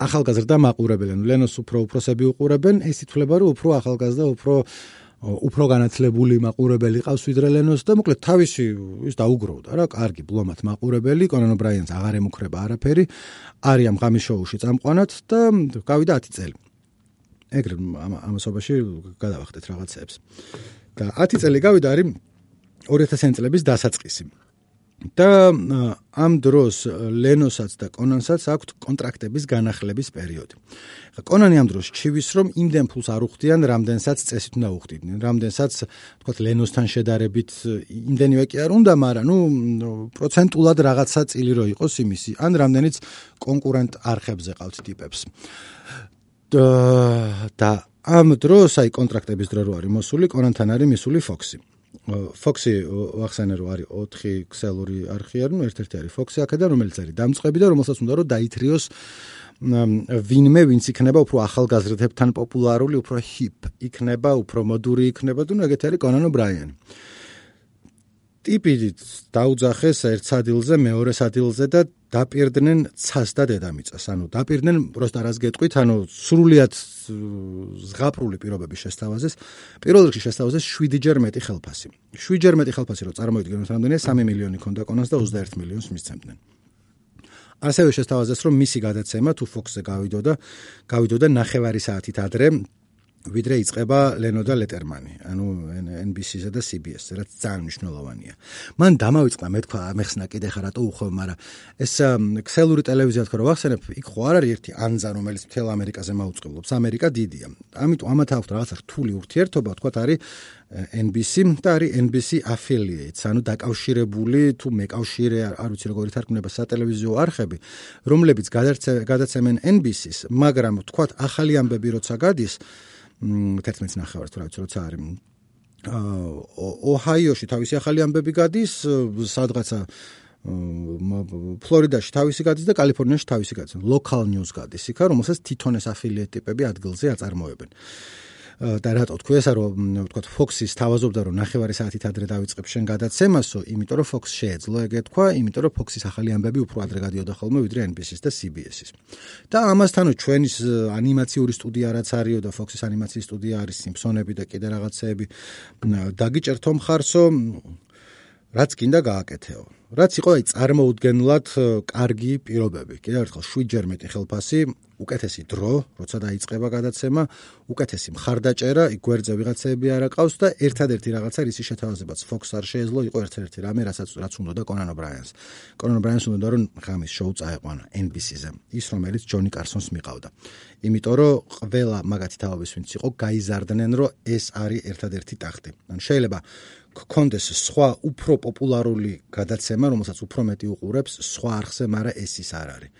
ახალგაზრდა მაყურებელი, ანუ ლენოს უფრო უფროსები უყურებენ, ეს ითვლება რომ უფრო ახალგაზრდა, უფრო უფრო განათლებული მაყურებელი ყავს ვიდრე ლენოს და მოკლედ თავისი ის დაუგროვდა რა კარგი ბლომად მაყურებელი კონან ობრაიანს აღარ ემუქრება არაფერი არის ამ ღამის შოუში წამყვანად და გავიდა 10 წელი. ეგრე ამასობაში გადავახდეთ რაღაცებს. და 10 წელი გავიდა არის 2000 წლების დასაწყისი და ამ დროს ლენოსაც და კონანსაც აქვთ კონტრაქტების განახლების პერიოდი. კონანი ამ დროს ჩივის რომ იმდენ ფულს არ უხდიან, რამდენსაც წესით უნდა უხდიდნენ. რამდენსაც თქვათ ლენოსთან შედარებით იმდენივე კი არ უნდა, მაგრამ ნუ პროცენტულად რაღაცა წილი რო იყოს იმისი, ან რამდენიც კონკურენტ არხებზე ყავთ ტიპებს. და ამ დროს აი კონტრაქტების დრო რო არის მოსული, კონანთან არის მისული ფოქსი. Foxy ახსენე რომ არის 4 ქსელური არხი არის, ნუ ერთ-ერთი არის Foxy აქედან, რომელიც არის დამწყები და რომელსაც უნდა რომ დაითრიოს ვინმე, ვინც იქნება უფრო ახალგაზრდებთან პოპულარული, უფრო ჰიპ იქნება, უფრო მოდური იქნება, თუ ეგეთი არის კონან ობრაიანი. ტიპით დაუძახეს ერთ სადილზე, მეორე სადილზე და დაპირდნენ ცას და დედამიწას. ანუ დაპირდნენ პროსტა რას გეტყვით, ანუ სრულიად ზღაპრული პირობების შესთავაზეს. პირველ რიგში შესთავაზეს 7ჯერ მეტი ხელფასი. 7ჯერ მეტი ხელფასი რო წარმოიდგინოთ, რამდენია 3 მილიონი ქონდა კონას და 21 მილიონს მისცემდნენ. ასევე შესთავაზეს, რომ მისი გადაცემა თუ Fox-ზე გავიდოდა, გავიდოდა ნახევარი საათით ადრე, ვიდრე იწება ლენო და ლეტერმანი, ანუ NBC-სა და CBS-ზე, რაც ძალიან მნიშვნელოვანია. მან დამავიწყდა, მე თქვა, მეხსნა კიდე ხარ რატო უხო, მაგრამ ეს ქსელური ტელევიზია თქო, რომ ვახსენებ, იქ ხო არ არის ერთი ანზა, რომელიც მთელ ამერიკაზე მაუწყებლობს. ამერიკა დიდია. ამიტომ ამათ აქვს რაღაცა რთული ურთიერთობა, თქვა, არის NBC და არის NBC affiliates, ანუ დაკავშირებული თუ მეკავშირე, არ ვიცი როგორ ითარგმნება სატელევიზიო არხები, რომლებიც გადაცემენ NBC-ს, მაგრამ თქვა, ახალი ამბები როცა გადის, 11 ნახევარს თუ რა ვიცი როცა არის ოჰაიოში თავისი ახალი ამბები გადის სადღაცა ფლორიდაში თავისი გადის და კალიფორნიაში თავისი გადის. Local news გადის იქა რომელსაც თვითონ ეს affiliate ტიპები ადგილზე აწარმოებენ და რატო თქვი ესა რომ ვთქვათ Fox-ის თავაზობდა რომ ნახევარი საათით ადრე დავიწყებ შენ გადაცემასო, იმიტომ რომ Fox შეეძლო ეგეთ თქვა, იმიტომ რომ Fox-ის ახალი ამბები უფრო ადრე გადიოდა ხოლმე ვიდრე NBC-ს და CBS-ის. და ამასთანო ჩვენის ანიმაციური სტუდია რაც არისო და Fox-ის ანიმაციის სტუდია არის Simpson-ები და კიდე რაღაცეები დაგიჭერთო მხარსო რაც გინდა გააკეთეო. რაც იყო აი წარმოუდგენლად კარგი პირობები. კიდევ ერთხელ 7 ჯერ მეტი ხელფასი, უკეთესი დრო, როცა დაიწყება გადაცემა, უკეთესი მხარდაჭერა, გვერდზე ვიღაცები არ აყავს და ერთადერთი რაღაცა რისი შეთავაზებაც Fox არ შეეძლო, იყო ერთ-ერთი რამე, რასაც რაც უნდა და Conan O'Brien-ს. Conan O'Brien-ს უნდა რომ ღამის შოუ წაეყვანა NBC-ზე. ის რომელიც Johnny Carson-ს მიყავდა. იმიტომ რომ ყველა მაგათი თავების ვინც იყო, გაიზარდნენ, რომ ეს არის ერთადერთი ტახტი. ან შეიძლება გქონდეს სხვა უფრო პოპულარული გადაცემა, რომელსაც უფრო მეტი უყურებს სხვა არხზე, მაგრამ ეს ის არ არის.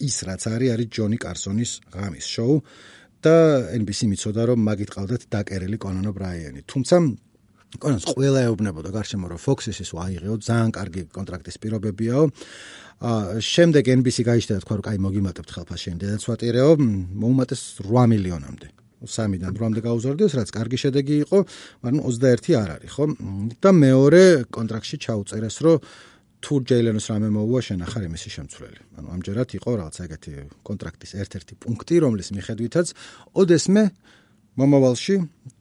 ის რაც არის არის ჯონი კარსონის ღამის შოუ და NBC მიცოდა რომ მაგით ყავდათ დაკერილი კონან ობრაიანი. თუმცა კონანს ყველა ეუბნებოდა გარშემო რომ Fox-ის ის აიღეო ძალიან კარგი კონტრაქტის პირობებიაო. შემდეგ NBC გაიშტერა თქვა რომ კაი მოგიმატებთ ხელფასში დედაცვატირეო, მოუმატეს 8 მილიონამდე. 3-დან 8-მდე გაუზარდეს, რაც კარგი შედეგი იყო, მაგრამ 21 არ არის, ხო? და მეორე კონტრაქტში ჩაუწერეს, რომ თუ ჯეილენოს რამე მოუვა შენ ახარ იმისი შემცვლელი. ანუ ამჯერად იყო რაღაც ეგეთი კონტრაქტის ერთ-ერთი პუნქტი, რომლის მიხედვითაც ოდესმე მომავალში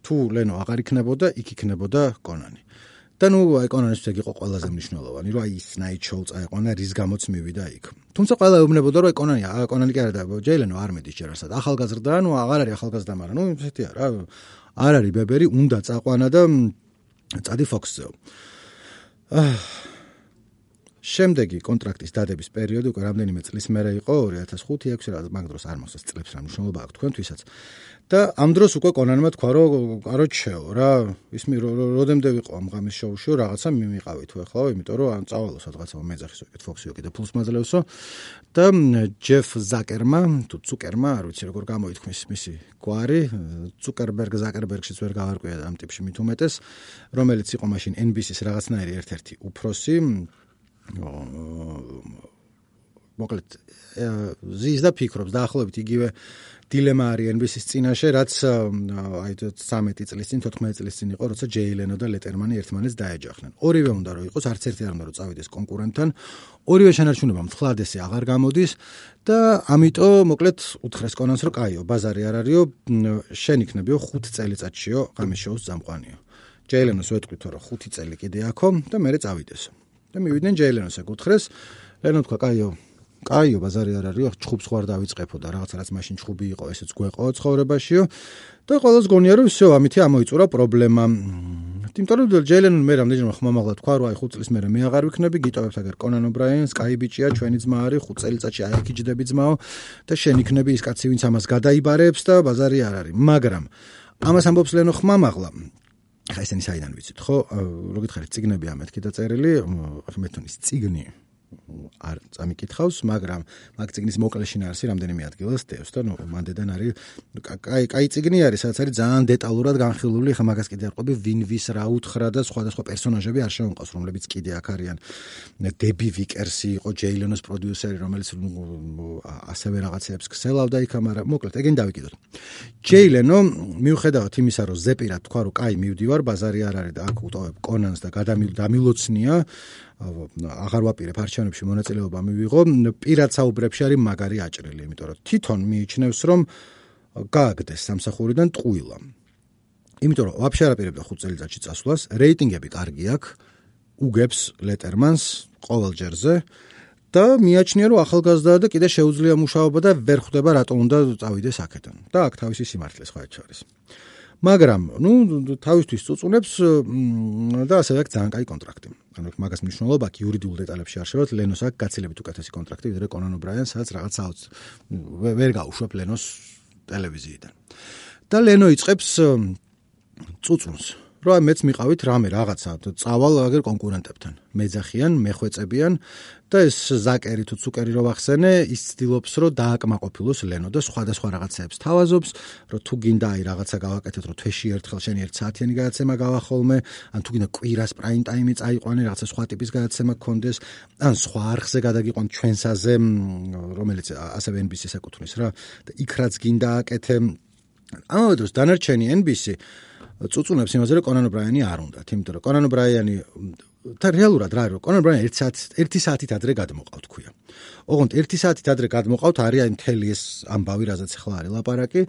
თუ ლენო აღარ იქნებოდა, იქ იქნებოდა კონანი. და ნუ კონანის ეგ იყო ყველაზე მნიშვნელოვანი, რომ აი ის ნაით შოუ წაეყვანა, რის გამოც მივიდა იქ. თუმცა ყველა ეუბნებოდა, რომ აა კონანი კი არა და ჯეილენო არ მედის ჯერ ასად. ახალგაზრდა, ნუ აღარ არის ახალგაზრდა, მაგრამ ნუ ესეთია რა. არ არის ბებერი, უნდა წაყვანა და წადი ფოქსზეო. აა შემდეგი კონტრაქტის დადების პერიოდი უკვე რამდენიმე წლის მერე იყო 2005-6 რა მაგ დროს არ მახსოვს წლებს რა მნიშვნელობა აქვს თქვენთვისაც და ამ დროს უკვე კონანმა თქვა რომ კაროჩეო რა ის მე როდემდე ვიყო ამ ღამის შოუში რაღაცა მიმიყავი თუ ახლა იმიტომ რომ ამ წავალო სადღაცა მეძახის უკეთ ფოქსიო კიდე ფულს მაძლევსო. და ჯეფ ზაკერმა თუ ცუკერმა არ ვიცი როგორ გამოითქმის მისი გვარი ცუკერბერგ ზაკერბერგშიც ვერ გავარკვია ამ ტიპში მით უმეტეს რომელიც იყო მაშინ NBC-ს რაღაცნაირი ერთ-ერთი უფროსი მოკლედ ზის და ფიქრობს დაახლოებით იგივე დილემა არის NBC-ის წინაშე, რაც აი 13 წლის წინ, 14 წლის წინ იყო, როცა ჯეილენო და ლეტერმანი ერთმანეთს დაეჯახნენ. ორივე უნდა რომ იყოს, არც ერთი არ უნდა რომ წავიდეს კონკურენტთან. ორივე შენარჩუნება მთლად ესე აღარ გამოდის და ამიტომ მოკლედ უთხრეს კონანს რომ კაიო, ბაზარი არ არისო, შენ იქნებიო 5 წელიწადშიო ღამის შოუს წამყვანიო. ჯეილენოს ვეთქვით რომ 5 წელი კიდე აქო და მე წავიდესო. და მივიდნენ ჯეილენოს ეკუთხრეს. ლენო თქვა, "კაიო, კაიო ბაზარი არ არისო, ჩხუბს ხوار დავიწყებო და რაღაც რაც მაშინ ჩხუბი იყო, ესეც გვეყო ცხოვრებაშიო." და ყოველს გონია რომ ისე ამითი ამოიწურა პრობლემა. იმიტომ რომ ჯეილენონ მე რამდენჯერმე ხმამაღლა თქვა, რომ აი 5 წლის მერე მე აღარ ვიქნები, გიტოვებთ აგერ კონან ობრაიანს, კაი ბიჭია, ჩვენი ძმა არის, 5 წელიწადში აი ეგ იჯდები ძმაო და შენ იქნები ის კაცი, ვინც ამას გადაიბარებს და ბაზარი არ არის. მაგრამ ამას ამბობს ლენო ხმამაღლა ხა ესენი საიდან ვიცით? ხო რო გითხარით ციგნები ამეთქი დაწერილი მე თუნის ციგნი არ წამიკითხავს, მაგრამ მაგ ციგნის მოკლეში ნარსი რამდენიმე ადგილას დევს და ნუ მანდედან არის კაი კაი ციგნი არის, სადაც არის ძალიან დეტალურად განხილული, ხა მაგას კიდე არყობი ვინ ვის რა უთხრა და სხვადასხვა პერსონაჟები არ შემოყავს, რომლებიც კიდე აქ არიან. დები ვიკერსი იყო ჯეილენოს პროდიუსერი, რომელიც ასევე რაღაცებს ქსელავდა იქ, მაგრამ მოკლედ ეგენ დავიკიდოთ. ჯეილენო მიუხედავად იმისა, რომ ზეპირად თქვა, რომ კაი მივდივარ, ბაზარი არ არის და აქ უტოვებ კონანს და გადამილოცნია აღარ ვაპირებ არჩევნებში მონაწილეობა მივიღო. პირად საუბრებში არის მაგარი აჭრილი იმიტომ რომ თვითონ მიიჩნევს რომ გააგდეს სამსახურიდან ტყუილა იმიტომ რომ ვაფშე არ აპირებდა 5 წელიწადში წასვლას. რეიტინგები კარგი აქვს უგებს ლეტერმანს ყოველ ჯერზე და მიაჩნია რომ ახალგაზრდაა და კიდე შეუძლია მუშაობა და ვერ ხვდება რატომ უნდა წავიდეს აქედან. და აქ თავისი სიმართლე სხვა ჩარის მაგრამ ნუ თავისთვის წუწუნებს და ასევე აქვს ძალიან კაი კონტრაქტი. ანუ მაგას მნიშვნელობა აქვს იურიდიულ დეტალებში არ შევართ ლენოს აქვს გაცილებით უკეთესი კონტრაქტი ვიდრე კონან ობრაიან სადაც რაღაც საუც ვერ გაუშვებ ლენოს ტელევიზიიდან. და ლენო იწებს წუწუნს რომ მეც მიყავით რამე რაღაცა. წავალ აგერ კონკურენტებთან. მეძახიან მეხვეწებიან და ეს ზაკერი თუ ცუკერი რო ვახსენე ის ცდილობს რომ დააკმაყოფილოს ლენო და სხვადასხვა რაღაცებს თავაზობს რომ თუ გინდა აი რაღაცა გავაკეთოთ რომ თვეში ერთხელ შენი ერთ საათიანი გადაცემა გავახოლმე ან თუ გინდა კვირას პრაიმ ტაიმი წაიყვანე რაღაცა სხვა ტიპის გადაცემა გქონდეს ან სხვა არხზე გადაგიყვან ჩვენსაზე რომელიც ასევე NBC-ს ეკუთვნის რა. და იქ რაც გინდა აკეთე ამავე დროს დანარჩენი NBC წუწუნებს იმაზე რომ კონან ბრაიანი არ უნდათ, იმიტომ რომ კონან ბრაიანი და რეალურად რა არის, კონან ბრაიანი 1 საათი 1 საათით ადრე გადმოყავთ ქვია. ოღონდ 1 საათით ადრე გადმოყავთ არის აი მთელი ეს ამბავი, რაზეც ახლა არის ლაპარაკი.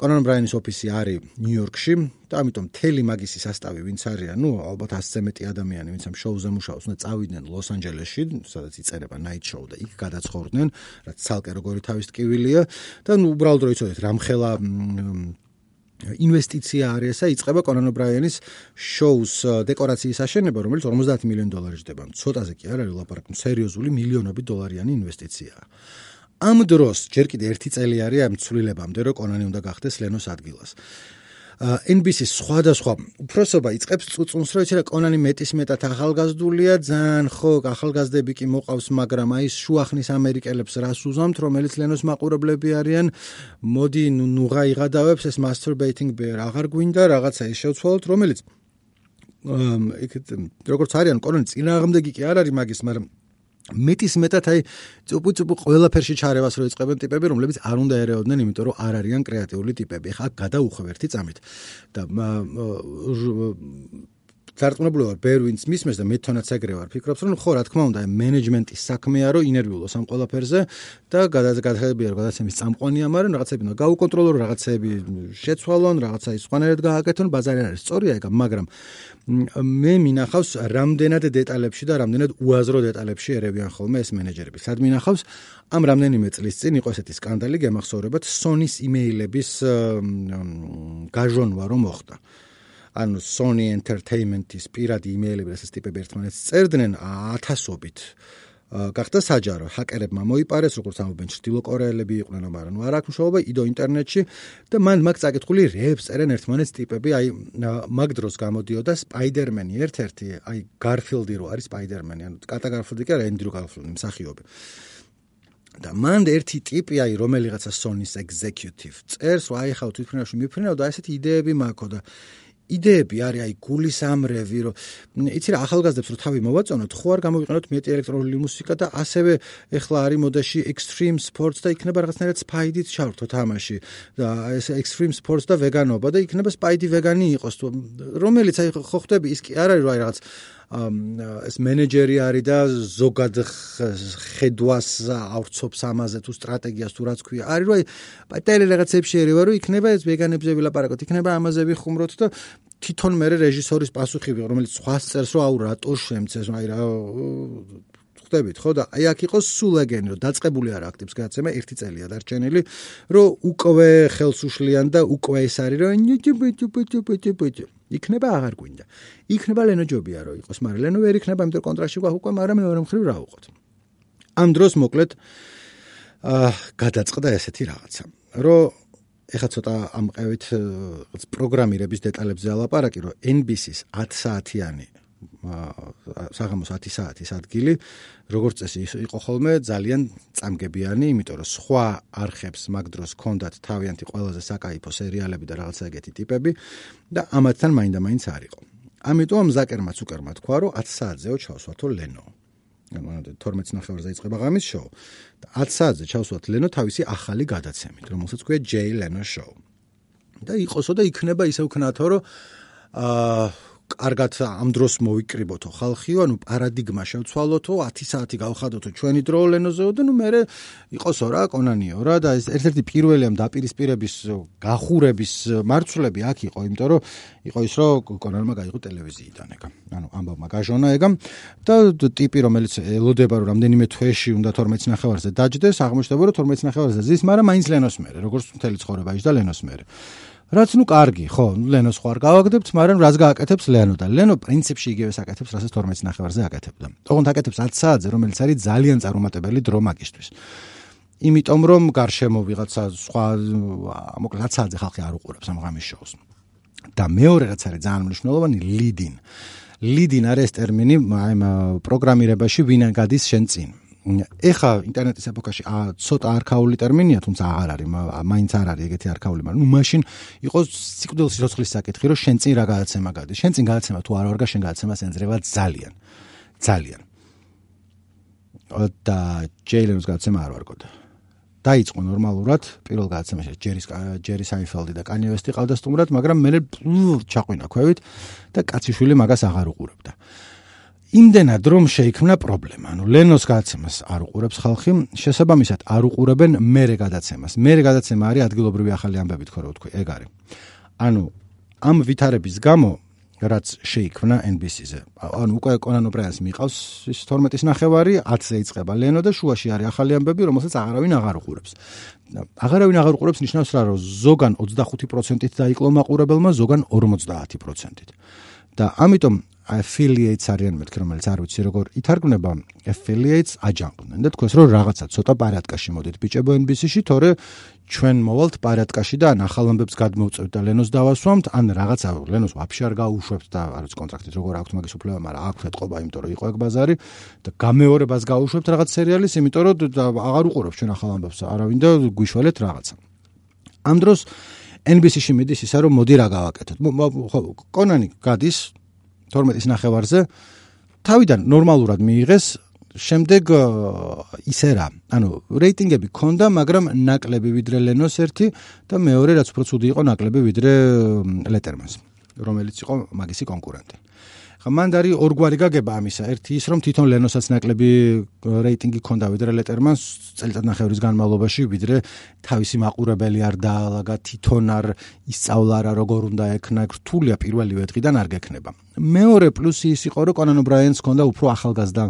კონან ბრაიანის ოფისი არის ნიუ-იორკში და ამიტომ მთელი მაგისი სასტავი ვინც არიან, ну, ალბათ 100-ზე მეტი ადამიანი, ვინც ამ შოუზე მუშაობს, უნდა წავიდნენ ლოს-ანჯელესში, სადაც იწერება night show და იქ გადაცხოვრდნენ, რაც ცალკე როგორი თავის ტკივილია და ну, უბრალოდ რო იცოდეთ, რამხელა ინვესტიცია არის ესა იწება კონან ობრაიანის შოუს დეკორაციის აშენება, რომელიც 50 მილიონ დოლარი ჯდება. ცოტაზე კი არ არის ლაპარაკი, სერიოზული მილიონობით დოლარიანი ინვესტიციაა. ამ დროს ჯერ კიდე ერთი წელი არის ამ ცვლილებამდე, რომ კონანი უნდა გახდეს ლენოს ადგილას. NBC-ს სხვადასხვა უფროსობა იწყებს წუწუნს, რომ ეცერა კონანი მეტის მეტად ახალგაზრდულია, ძალიან ხო, ახალგაზრდები კი მოყავს, მაგრამ აი შუახნის ამერიკელებს რას უზამთ, რომელიც ლენოს მაყურებლები არიან, მოდი ნუღა იღადავებს ეს masturbating bear, აღარ გვინდა რაღაცა ის შევცვალოთ, რომელიც იქ როგორც არიან კონანი წინააღმდეგი კი არ არის მაგის, მაგრამ მეტის მეტად აი წუპუ წუპუ ყველაფერში ჩარევას რო იწყებენ ტიპები, რომლებიც არ უნდა ერეოდნენ, იმიტომ რომ არ არიან კრეატიული ტიპები. ხა გადაუხვევ ერთი წამით და დარწმუნებული ვარ, ბევრი ვინც მისმეს და მე თვითონაც ეგრე ვარ, ფიქრობს რომ ხო, რა თქმა უნდა, მენეჯმენტის საქმეა, რომ ინერვიულოს ამ ყველაფერზე და გადაგახებია, რომ გადაცემის წამყვანია, მაგრამ რაღაცები უნდა გაუკონტროლო, რაღაცები შეცვალონ, რაღაცა ის სხვანაირად გააკეთონ, ბაზარი არის სწორია ეგ, მაგრამ მე მინახავს რამდენად დეტალებში და რამდენად უაზრო დეტალებში ერევიან ხოლმე ეს მენეჯერები. სად მინახავს ამ რამდენიმე წლის წინ იყო ესეთი სკანდალი, გემახსოვრებათ Sony-ს იმეილების გაჟონვა რომ მოხდა. ანუ Sony Entertainment-ის პირადი იმეილები, რასაც ტიპები ერთმანეთს წერდნენ ათასობით. გახდა საჯარო, ჰაკერებმა მოიპარეს, როგორც ამობენ ჩრდილო კორეელები იყვნენ, მაგრამ ნუ არ აქვს მშობა იდო ინტერნეტში და მან მაგ წაკითხული რეებს წერენ ერთმანეთს ტიპები, აი მაგ დროს გამოდიოდა Spider-Man-ი ერთ-ერთი, აი Garfield-ი რო არის Spider-Man-ი, ანუ კატა Garfield-ი კი არა, Andrew Garfield-ი, მსახიობი. და მან ერთი ტიპი აი რომელიღაცა Sony-ს executive წერს, აი ხა თვითფრინავში მიფრინავ და ესეთი იდეები მაქვს და იდეები არის აი გულის ამრევი რომ იცი რა ახალგაზრდებს რო თავი მოვაწონოთ ხო არ გამოვიყენოთ მეტი ელექტრონული მუსიკა და ასევე ეხლა არის მოდაში extreme sports და იქნება რაღაცნაირად spidey-ით ჩავრთო თამაში და ეს extreme sports და ვეგანობა და იქნება spidey ვეგანი იყოს რომელიც აი ხო ხდები ის კი არ არის რომ აი რაღაც ეს მენეჯერი არის და ზოგად ხედვას ავრცობს ამაზე თუ სტრატეგიას თუ რაც ქვია. არის რომ პატარა რაღაცებში ერევა რომ იქნება ეს ვეგანებზე ვილაპარაკოთ, იქნება ამაზე ვიხუმროთ და თვითონ მე რეჟისორის პასუხი ვიღო, რომელიც სხვას წერს რომ აუ რატო შემცეს, აი რა ხვდებით ხო და აი აქ იყო სულეგენი რომ დაწყებული არა აქტივს გადაცემა ერთი წელია დარჩენილი რომ უკვე ხელს უშლიან და უკვე ეს არის რომ იქნება აღარ გვინდა. იქნება ლენო ჯობია რომ იყოს, მაგრამ ლენო ვერ იქნება, იმიტომ კონტრაქტში გვაქვს უკვე, მაგრამ მეორე მხრივ რა უყოთ. ამ დროს მოკლედ აა გადაწყდა ესეთი რაღაცა, რომ ეხა ცოტა ამყევით პროგრამირების დეტალებზე ალაპარაკი, რომ NBC-ს 10 საათიანი საღამოს 10 საათის ადგილი როგორც წესი იყო ხოლმე ძალიან წამგებიანი, იმიტომ რომ სხვა არხებს მაგ დროს ჰქონდათ თავიანთი ყველაზე საკაიფო სერიალები და რაღაცა ეგეთი ტიპები და ამათთან მაინდა-მაინც არისო. ამიტომ ზაკერმაც უკერმა თქვა, რომ 10 საათზეო ჩავსვათო ლენო. ანუ 12 ნახევარზე იწყება ღამის შოუ და 10 საათზე ჩავსვათ ლენო თავისი ახალი გადაცემით, რომელსაც ქვია Jay Leno Show. და იყოსო და იქნება ისე ვქნათო, რომ აა კარგად ამ დროს მოვიკრიბოთო ხალხიო, ანუ პარადიგმა შევცვალოთო, 10 საათი გავხადოთო ჩვენი დრო ლენოზეო და ნუ მე იყოსო რა კონანიო რა და ეს ერთ-ერთი პირველი ამ დაპირისპირების გახურების მარცვლები აქ იყო, იმიტომ რომ იყო ის რომ კონანმა გაიღო ტელევიზიიდან ეგა. ანუ ამბავმა გაჟონა ეგა და ტიპი რომელიც ელოდება რომ რამდენიმე თვეში უნდა 12 ნახევარზე დაждდეს, აღმოჩნდება რომ 12 ნახევარზე ზის, მაგრამ მაინც ლენოს მერე, როგორც მთელი ცხოვრება იჯდა ლენოს მერე. რაც ნუ კარგი, ხო, ლენოს ხო არ გავაგდებთ, მაგრამ რაც გააკეთებს ლენო და ლენო პრინციპში იგივე საკეთებს, რასაც 12 ნახევარზე აკეთებდა. თქონდ აკეთებს 10 საათზე, რომელიც არის ძალიან წარუმატებელი დრო მაგისტვის. იმიტომ რომ გარშემო ვიღაცა სხვა მოკლედ 10 საათზე ხალხი არ უყურებს ამ ღამის შოუს. და მეორე რაც არის ძალიან მნიშვნელოვანი, leading. leading არის ტერმინი აი პროგრამირებაში ვინ გადის შენ წინ. ეხა ინტერნეტის ეპოქაში ა ცოტა არქაული ტერმინია, თუმცა აღარ არის, მაინც არ არის ეგეთი არქაული, მაგრამ მაშინ იყო სიკვდილის სიცოცხლის საკითხი, რომ შენ წინ რა გადაცემა გადის. შენ წინ გადაცემა თუ არ ვარგა, შენ გადაცემას ენძრევა ძალიან. ძალიან. და ჯეილენს გადაცემა არ ვარგოდა. დაიწყო ნორმალურად პირველ გადაცემაში ჯერის ჯერი საინფელდი და კანი ვესტი ყავდა სტუმრად, მაგრამ მე ჩაყვინა ქვევით და კაციშვილი მაგას აღარ უყურებდა. იმდენად რომ შეიქმნა პრობლემა. ანუ ლენოს გადაცემას არ უყურებს ხალხი, შესაბამისად არ უყურებენ მერე გადაცემას. მერე გადაცემა არის ადგილობრივი ახალი ამბები თქო რა ვთქვი, ეგ არის. ანუ ამ ვითარების გამო რაც შეიქმნა NBC-ზე. ანუ უკვე კონან ობრაიანს მიყავს ის 12-ის ნახევარი, 10-ზე იწყება ლენო და შუაში არის ახალი ამბები, რომელსაც აღარავინ აღარ უყურებს. აღარავინ აღარ უყურებს ნიშნავს რა, რომ ზოგან 25%-ით დაიკლო მაყურებელმა, ზოგან 50%-ით. და ამიტომ affiliates არიან მეთქი რომელიც არ ვიცი როგორ ითარგმნება. Affiliates აჯანყდნენ და თქვენს რომ რაღაცა ცოტა პარატკაში მოდით. ბიჭებო NBC-ში თორე ჩვენ მოვალთ პარატკაში და ან ახალ ამბებს გადმოვწევთ და ლენოს დავასვამთ. ან რაღაცა ლენოს ვაფშე არ გაუშვებთ და არის კონტრაქტით როგორ აქვს მაგის უფლება მაგრამ აქვს ეთყობა იმიტომ რომ იყო ეგ ბაზარი. და გამეორებას გაუშვებთ რაღაც სერიალის იმიტომ რომ აღარ უყურებს ჩვენ ახალ ამბებს არავინ და გვიშველეთ რაღაცა. ამ დროს NBC-ში მიდის ისა რომ მოდი რა გავაკეთოთ. კონანი გადის 12-ის ნახევარზე თავიდან ნორმალურად მიიღეს შემდეგ ისე რა, ანუ რეიტინგები ქონდა, მაგრამ ნაკლები ვიდრე ლენოს ერთი და მეორე რაც უფრო ცუდი იყო ნაკლები ვიდრე ლეტერმანს, რომელიც იყო მაგისი კონკურენტი. ხა მან დარი ორგვარი გაგება ამისა. ერთი ის რომ თვითონ ლენოსაც ნაკლები რეიტინგი ქონდა ვიდრე ლეტერმანს წელიწადნახევრის განმავლობაში, ვიდრე თავისი მაყურებელი არ დაალაგა, თვითონ არ ისწავლა რა როგორ უნდა ექნა, რთულია პირველივე დღიდან არ გექნება. მეორე პლუსი ის იყო რომ კონან ბრაიანს ქონდა უფრო ახალგაზრდა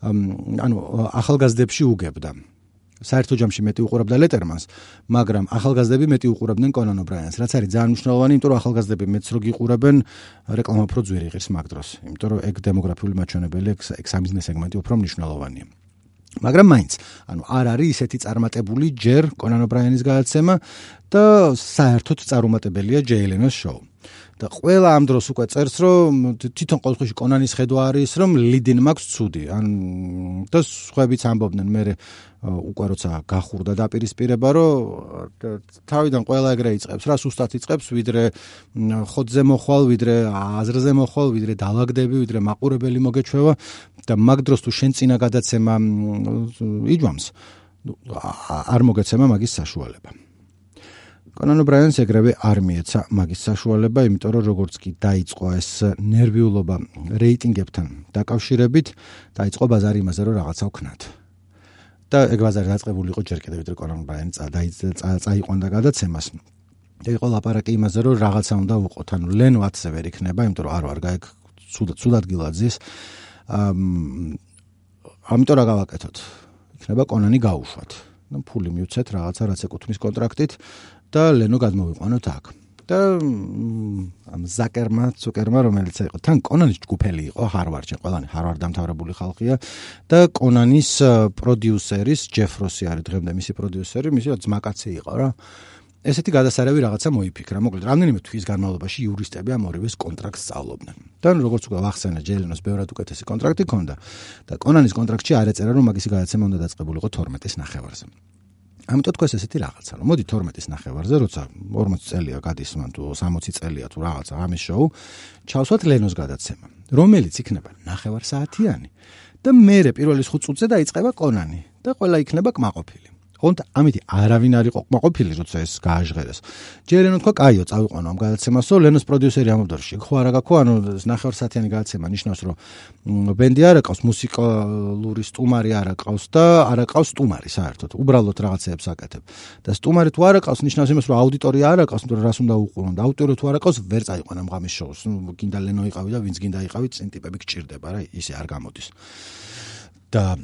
ანუ ახალგაზრდებში უგებდა. საერთო ჯამში მეტი უყურებდა ლეტერმანს, მაგრამ ახალგაზრდები მეტი უყურებდნენ კონან ობრაიანს, რაც არის ძალიან მნიშვნელოვანი, იმიტომ რომ ახალგაზრდები მეც რო გიყურებენ, რეკლამა უფრო ძვირი ღირს მაგ დროს, იმიტომ რომ ეგ დემოგრაფიული მაჩვენებელი, ეგ სამიზნე სეგმენტი უფრო მნიშვნელოვანია. მაგრამ მაინც, ანუ არ არის ისეთი წარმატებული ჯერ კონან ობრაიანის გადაცემა და საერთოდ წარუმატებელია ჯეილენოს შოუ. და ყველა ამ დროს უკვე წერს რომ თვითონ ყოველთვის კონანის ხედვა არის რომ ლიდინ მაქვს ცუდი ან და სხვაებიც ამბობდნენ მე უკვე როცა გახურდა დაპირისპირება რომ თავიდან ყველა ეგრე იწებს რა სუსტად იწებს ვიდრე ხოთზე მოხვალ ვიდრე აზრზე მოხვალ ვიდრე დაალაგდები ვიდრე მაყურებელი მოგეჩვევა და მაგ დროს თუ შენ წინა გადაცემა იჯვამს არ მოგეცემა მაგის საშუალება კონან ბრაიანს ეგრევე არ მიეცა მაგის საშუალება, იმიტომ რომ როგორც კი დაიწყო ეს ნერვიულობა რეიტინგებთან დაკავშირებით, დაიწყო ბაზარი იმაზე, რომ რაღაცა ვქნათ. და ეგ ბაზარი დაწყებული იყო ჯერ კიდევ ვიდრე კონან ბრაიანი წაიყვანდა გადაცემას. და იყო ლაპარაკი იმაზე, რომ რაღაცა უნდა უყოთ, ანუ ლენ ვატზე ვერ იქნება, იმიტომ რომ არ ვარ გაიქ ცუდად ცუდად გილაძის. ამ ამიტომ რა გავაკეთოთ? იქნება კონანი გაუშვათ. ну ფული მივცეთ რაღაცა რაც ეკუთვნის კონტრაქტით და ლენო გადმოვიყვანოთ აქ. და ამ ზაკერმა, ზუკერმა რომელიც იყო, თან კონანის ჯგუფელი იყო ჰარვარდში, ყველანი ჰარვარდ დამთავრებული ხალხია და კონანის პროდიუსერის ჯეფროსი არის დღემდე მისი პროდიუსერი, მისი ძმაკაცი იყო რა. ესეთი გადასარევი რაღაცა მოიფიქრა. მოკლედ, რამდენიმე თვის განმავლობაში იურისტები ამ ორივეს კონტრაქტს სწავლობდნენ. და როგორც უკვე ვახსენე, ჯელენოს ბევრად უკეთესი კონტრაქტი ჰქონდა და კონანის კონტრაქტში არ ეწერა, რომ მაგისი გადაცემა უნდა დაწყებულიყო 12-ის ნახევარზე. ამიტომ თქოს ესეთი რაღაცა, რომ მოდი 12-ის ნახევარზე, როცა 40 წელია გადის მან თუ 60 წელია თუ რაღაცა ამის შოუ, ჩავსვათ ლენოს გადაცემა, რომელიც იქნება ნახევარ საათიანი და მე პირველი 5 წუთზე დაიწყება კონანი და ყველა იქნება კმაყოფილი. ხონთ ამითი არავინ არ იყო ყოფილი როცა ეს გააჟღერეს. ჯერენ თქვა კაიო წავიყვანო ამ გადაცემასო. ლენოს პროდიუსერი ამბობდა რომ შეგხო არა გაქო ანუ ნახევარ საათიანი გადაცემა ნიშნავს რომ ბენდი არ აყავს მუსიკალური სტუმარი არ აყავს და არ აყავს სტუმარი საერთოდ უბრალოდ რაღაცეებს აკეთებ. და სტუმარი თუ არ აყავს ნიშნავს იმას რომ აუდიტორია არ აყავს მაგრამ რას უნდა უყურონ და აუდიტორია თუ არ აყავს ვერ წაიყვან ამ ღამის შოუს. ნუ გინდა ლენო იყავი და ვინც გინდა იყავი წინ ტიპები გჭირდება რა ისე არ გამოდის. და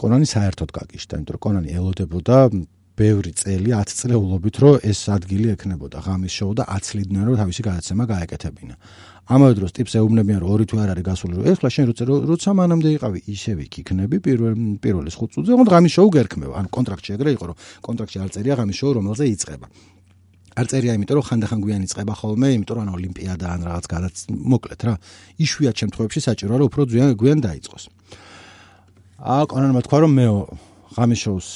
კონანი საერთოდ გაგიშდა, იმიტომ რომ კონანი ელოდებოდა ბევრი წელი 10 წლეულობით, რომ ეს ადგილი ექნებოდა ღამის შოუ და აცლიდნენ რომ თავისი გადაცემა გაეკეთებინა. ამავე დროს ტიპს ეუბნებიან რომ ორი თვე არ არის გასული, რომ ეხლა შენ როცა როცა მანამდე იყავი, ისევე იქნები პირველ პირველი 5 წუთზე, ოღონდ ღამის შოუ გერქმევა. ან კონტრაქტში ეგრე იყო, რომ კონტრაქტში არ წერია ღამის შოუ, რომელზე იწყება. არ წერია, იმიტომ რომ ხანდახან გვიან იწყება ხოლმე, იმიტომ რომ ან ოლიმპიადა ან რაღაც გადაც მოკლედ რა. იშვიათ შემთხვევებში საჭიროა რომ უფრო გვიან გვიან დაიწყოს. აა კონანმა თქვა რომ მეო ღამის შოუს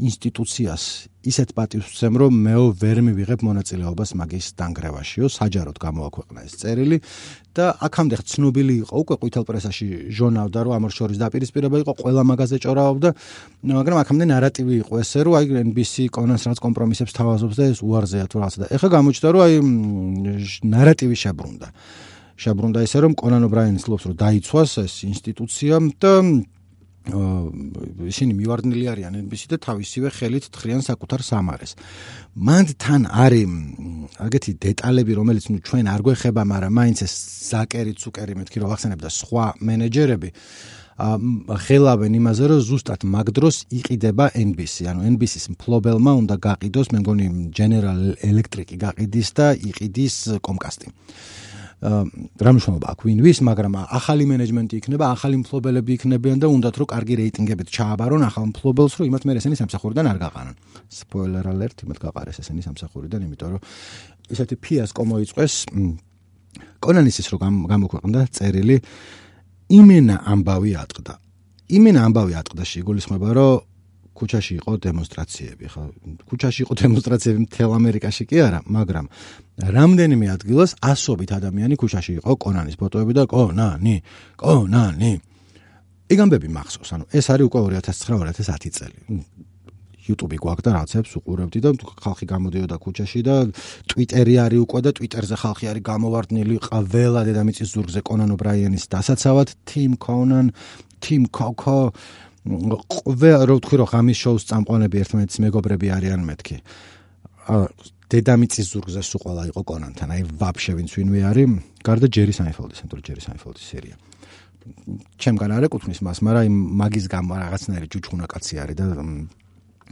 ინსტიტუციას ისეთ პატივს ვცემ რომ მეო ვერ მივიღებ მონაწილეობას მაგის დანგრევაშიო საჯაროდ გამოაქვეყნა ეს წერილი და აქამდე ცნობილი იყო უკვე ყვითელ პრესაში ჟურნალდა რომ ამორ შორის დაპირისპირება იყო ყველა მაღაზე ჭორავობდა მაგრამ აქამდე ნარატივი იყო ესე რომ აი NBC კონანს რაც კომპრომისებს თავაზობს და ეს უარზეა თუ რაღაცა და ეხლა გამოჩნდა რომ აი ნარატივი შებრუნდა შებრუნდა ესე რომ კონან ობრაინის ლობს რომ დაიცვას ეს ინსტიტუცია და ისინი მივარდნილი არიან NBC და თავისივე ხელით თხრიან საკუთარ სამარეს. მანდ თან არის აგეთი დეტალები, რომელიც ნუ ჩვენ არ გვეხება, მაგრამ მაინც ეს ზაკერი ცუკერი მეთქი რომ ახსენებ და სხვა მენეჯერები ხელავენ იმაზე, რომ ზუსტად მაგ დროს იყიდება NBC, ანუ NBC-ის მფლობელმა უნდა გაყიდოს, მე მგონი General Electric-ი გაყიდის და იყიდის Comcast-ი. რა მნიშვნელობა აქვს ვინვის, მაგრამ ახალი მენეჯმენტი იქნება, ახალი მფლობელები იქნებიან და უნდათ რომ კარგი რეიტინგებით ჩააბარონ ახალ მფლობელს, რომ იმათ მე ესენი სამსახურიდან არ გაყარან. Spoiler alert, იმათ გაყარეს ესენი სამსახურიდან, იმიტომ რომ ესეთი ფიასკო მოიწყვეს კონანის ის რომ გამოქვეყნდა წერილი იმენა ამბავი ატყდა. იმენა ამბავი ატყდა შეგულისხმება, რომ ქუჩაში იყო დემონსტრაციები, ხო? ქუჩაში იყო დემონსტრაციები მთელ ამერიკაში კი არა, მაგრამ რამდენიმე ადგილას ასობით ადამიანი ქუჩაში იყო კონანის ფოტოები და კონანი, კონანი. ეგ ამბები მახსოვს. ანუ ეს არის უკვე 2009-2010 წელი. YouTube-ი გვაქვს და რაღაცებს უყურებდი და ხალხი გამოდიოდა ქუჩაში და Twitter-ი არის უკვე და Twitter-ზე ხალხი არის გამოვარდნილი ყველა დედამიწის ზურგზე Conan O'Brien-ის დასაცავად Tim Conan, Tim Coco ყველა რო ვთქვი რომ ღამის შოუს წამყვანები ერთმანეთის მეგობრები არიან მეთქი. აა დედამიწის ზურგზე სულ ყველა იყო კონანთან, აი ვაფშე ვინც ვინვე არის, გარდა ჯერი საინფელდის, ანუ ჯერი საინფელდის სერია. ჩემგან არ ეკუთვნის მას, მაგრამ იმ მაგის გამ რაღაცნაირი ჯუჯხუნა კაცი არის და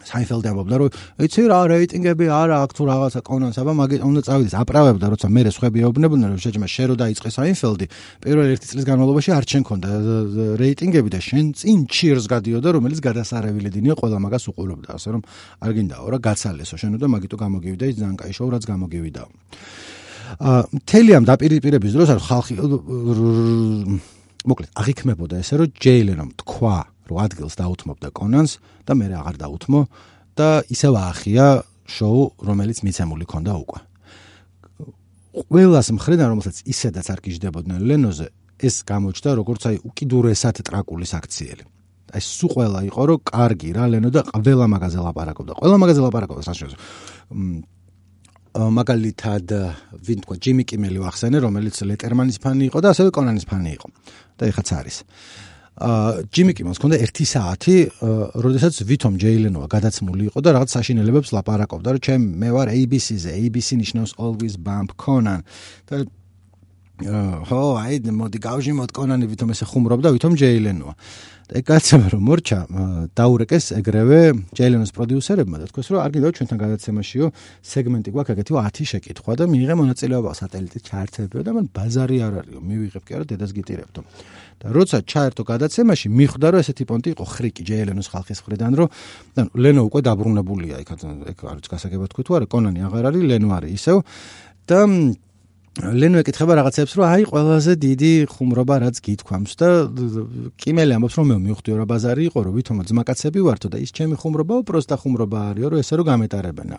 საინფელდი ამბობდა რომ იცი რა რეიტინგები არა აქვს თუ რაღაცა კონანს აბა მაგით უნდა წავიდეს აპრავებდა როცა მე სხვები ეუბნებოდნენ რომ შეჭმა შე რო დაიწყე საინფელდი პირველი ერთი წლის განმავლობაში არ შენ ქონდა რეიტინგები და შენ წინ ჩირს გადიოდა რომელიც გადასარევილებად დინია ყველა მაგას უყურებდა ასე რომ არ გინდაო რა გაცალესო შენ უნდა მაგითო გამოგივიდა ძალიან кайშო რაც გამოგივიდაო. მთელი ამ დაპირისპირების დროს არ ხალხი მოკლედ აღიქმებოდა ესე რომ ჯეილენომ თქვა რომ ადგილს დაუთმობდა კონანს და მე აღარ დაუთმო და ისევ აახია შოუ რომელიც მიცემული ქონდა უკვე. ყველას მხრიდან რომელსაც ისედაც არ გიждდებოდნენ ლენოზე ეს გამოჩნდა როგორც აი უკიდურესად ტრაკული საქციელი. აი სულ ყველა იყო რომ კარგი რა ლენო და ყველა მაგაზე ლაპარაკობდა. ყველა მაგაზე ლაპარაკობდა საშუალო. მაგალითად ვინ თქვა ჯიმი კიმელი ვახსენე რომელიც ლეტერმანის ფანი იყო და ასევე კონანის ფანი იყო. და ეხაც არის. აა ჯიმი კიმონს ქონდა 1 საათი, როდესაც ვითომ ჯეილენოა გადაცმული იყო და რაღაც საშინელებებს ლაპარაკობდა, რომ ჩემ მე ვარ ABC-ზე, ABC ნიშნავს always bump Conan. და ხო, აი, მოდი გავჟი მოდ კონანი ვითომ ესე ხუმრობდა, ვითომ ჯეილენოა. ეგ კაცმა რომ მორჩა დაურეკეს ეგრევე ჯეილენოს პროდიუსერებმა და თქვეს რომ არ გინდა ჩვენთან გადაცემაშიო სეგმენტი გვაქვს ეგეთი 10 შეკითხვა და მიიღე მონაწილეობა სატელიტის ჩაერთებიო და მან ბაზარი არ არისო. მივიღებ კი არა დედას გიტირებდო. და როცა ჩაერთო გადაცემაში მიხვდა რომ ესეთი პონტი იყო ხრიკი ჯეილენოს ხალხის მხრიდან რომ ანუ ლენო უკვე დაბრუნებულია იქ ეგ არის გასაგებად თქვი თუ არა კონანი აღარ არის ლენო არის ისევ. და ლენო ეკითხება რაღაცებს, რომ აი ყველაზე დიდი ხუმრობა რაც გითქვამს და კიმელი ამბობს, რომ მე მივხვდი რა ბაზარი იყო, რომ ვითომ ძმაკაცები ვართო და ის ჩემი ხუმრობაო, პროსტა ხუმრობა არისო, რომ ესე რომ გამეტარებენა.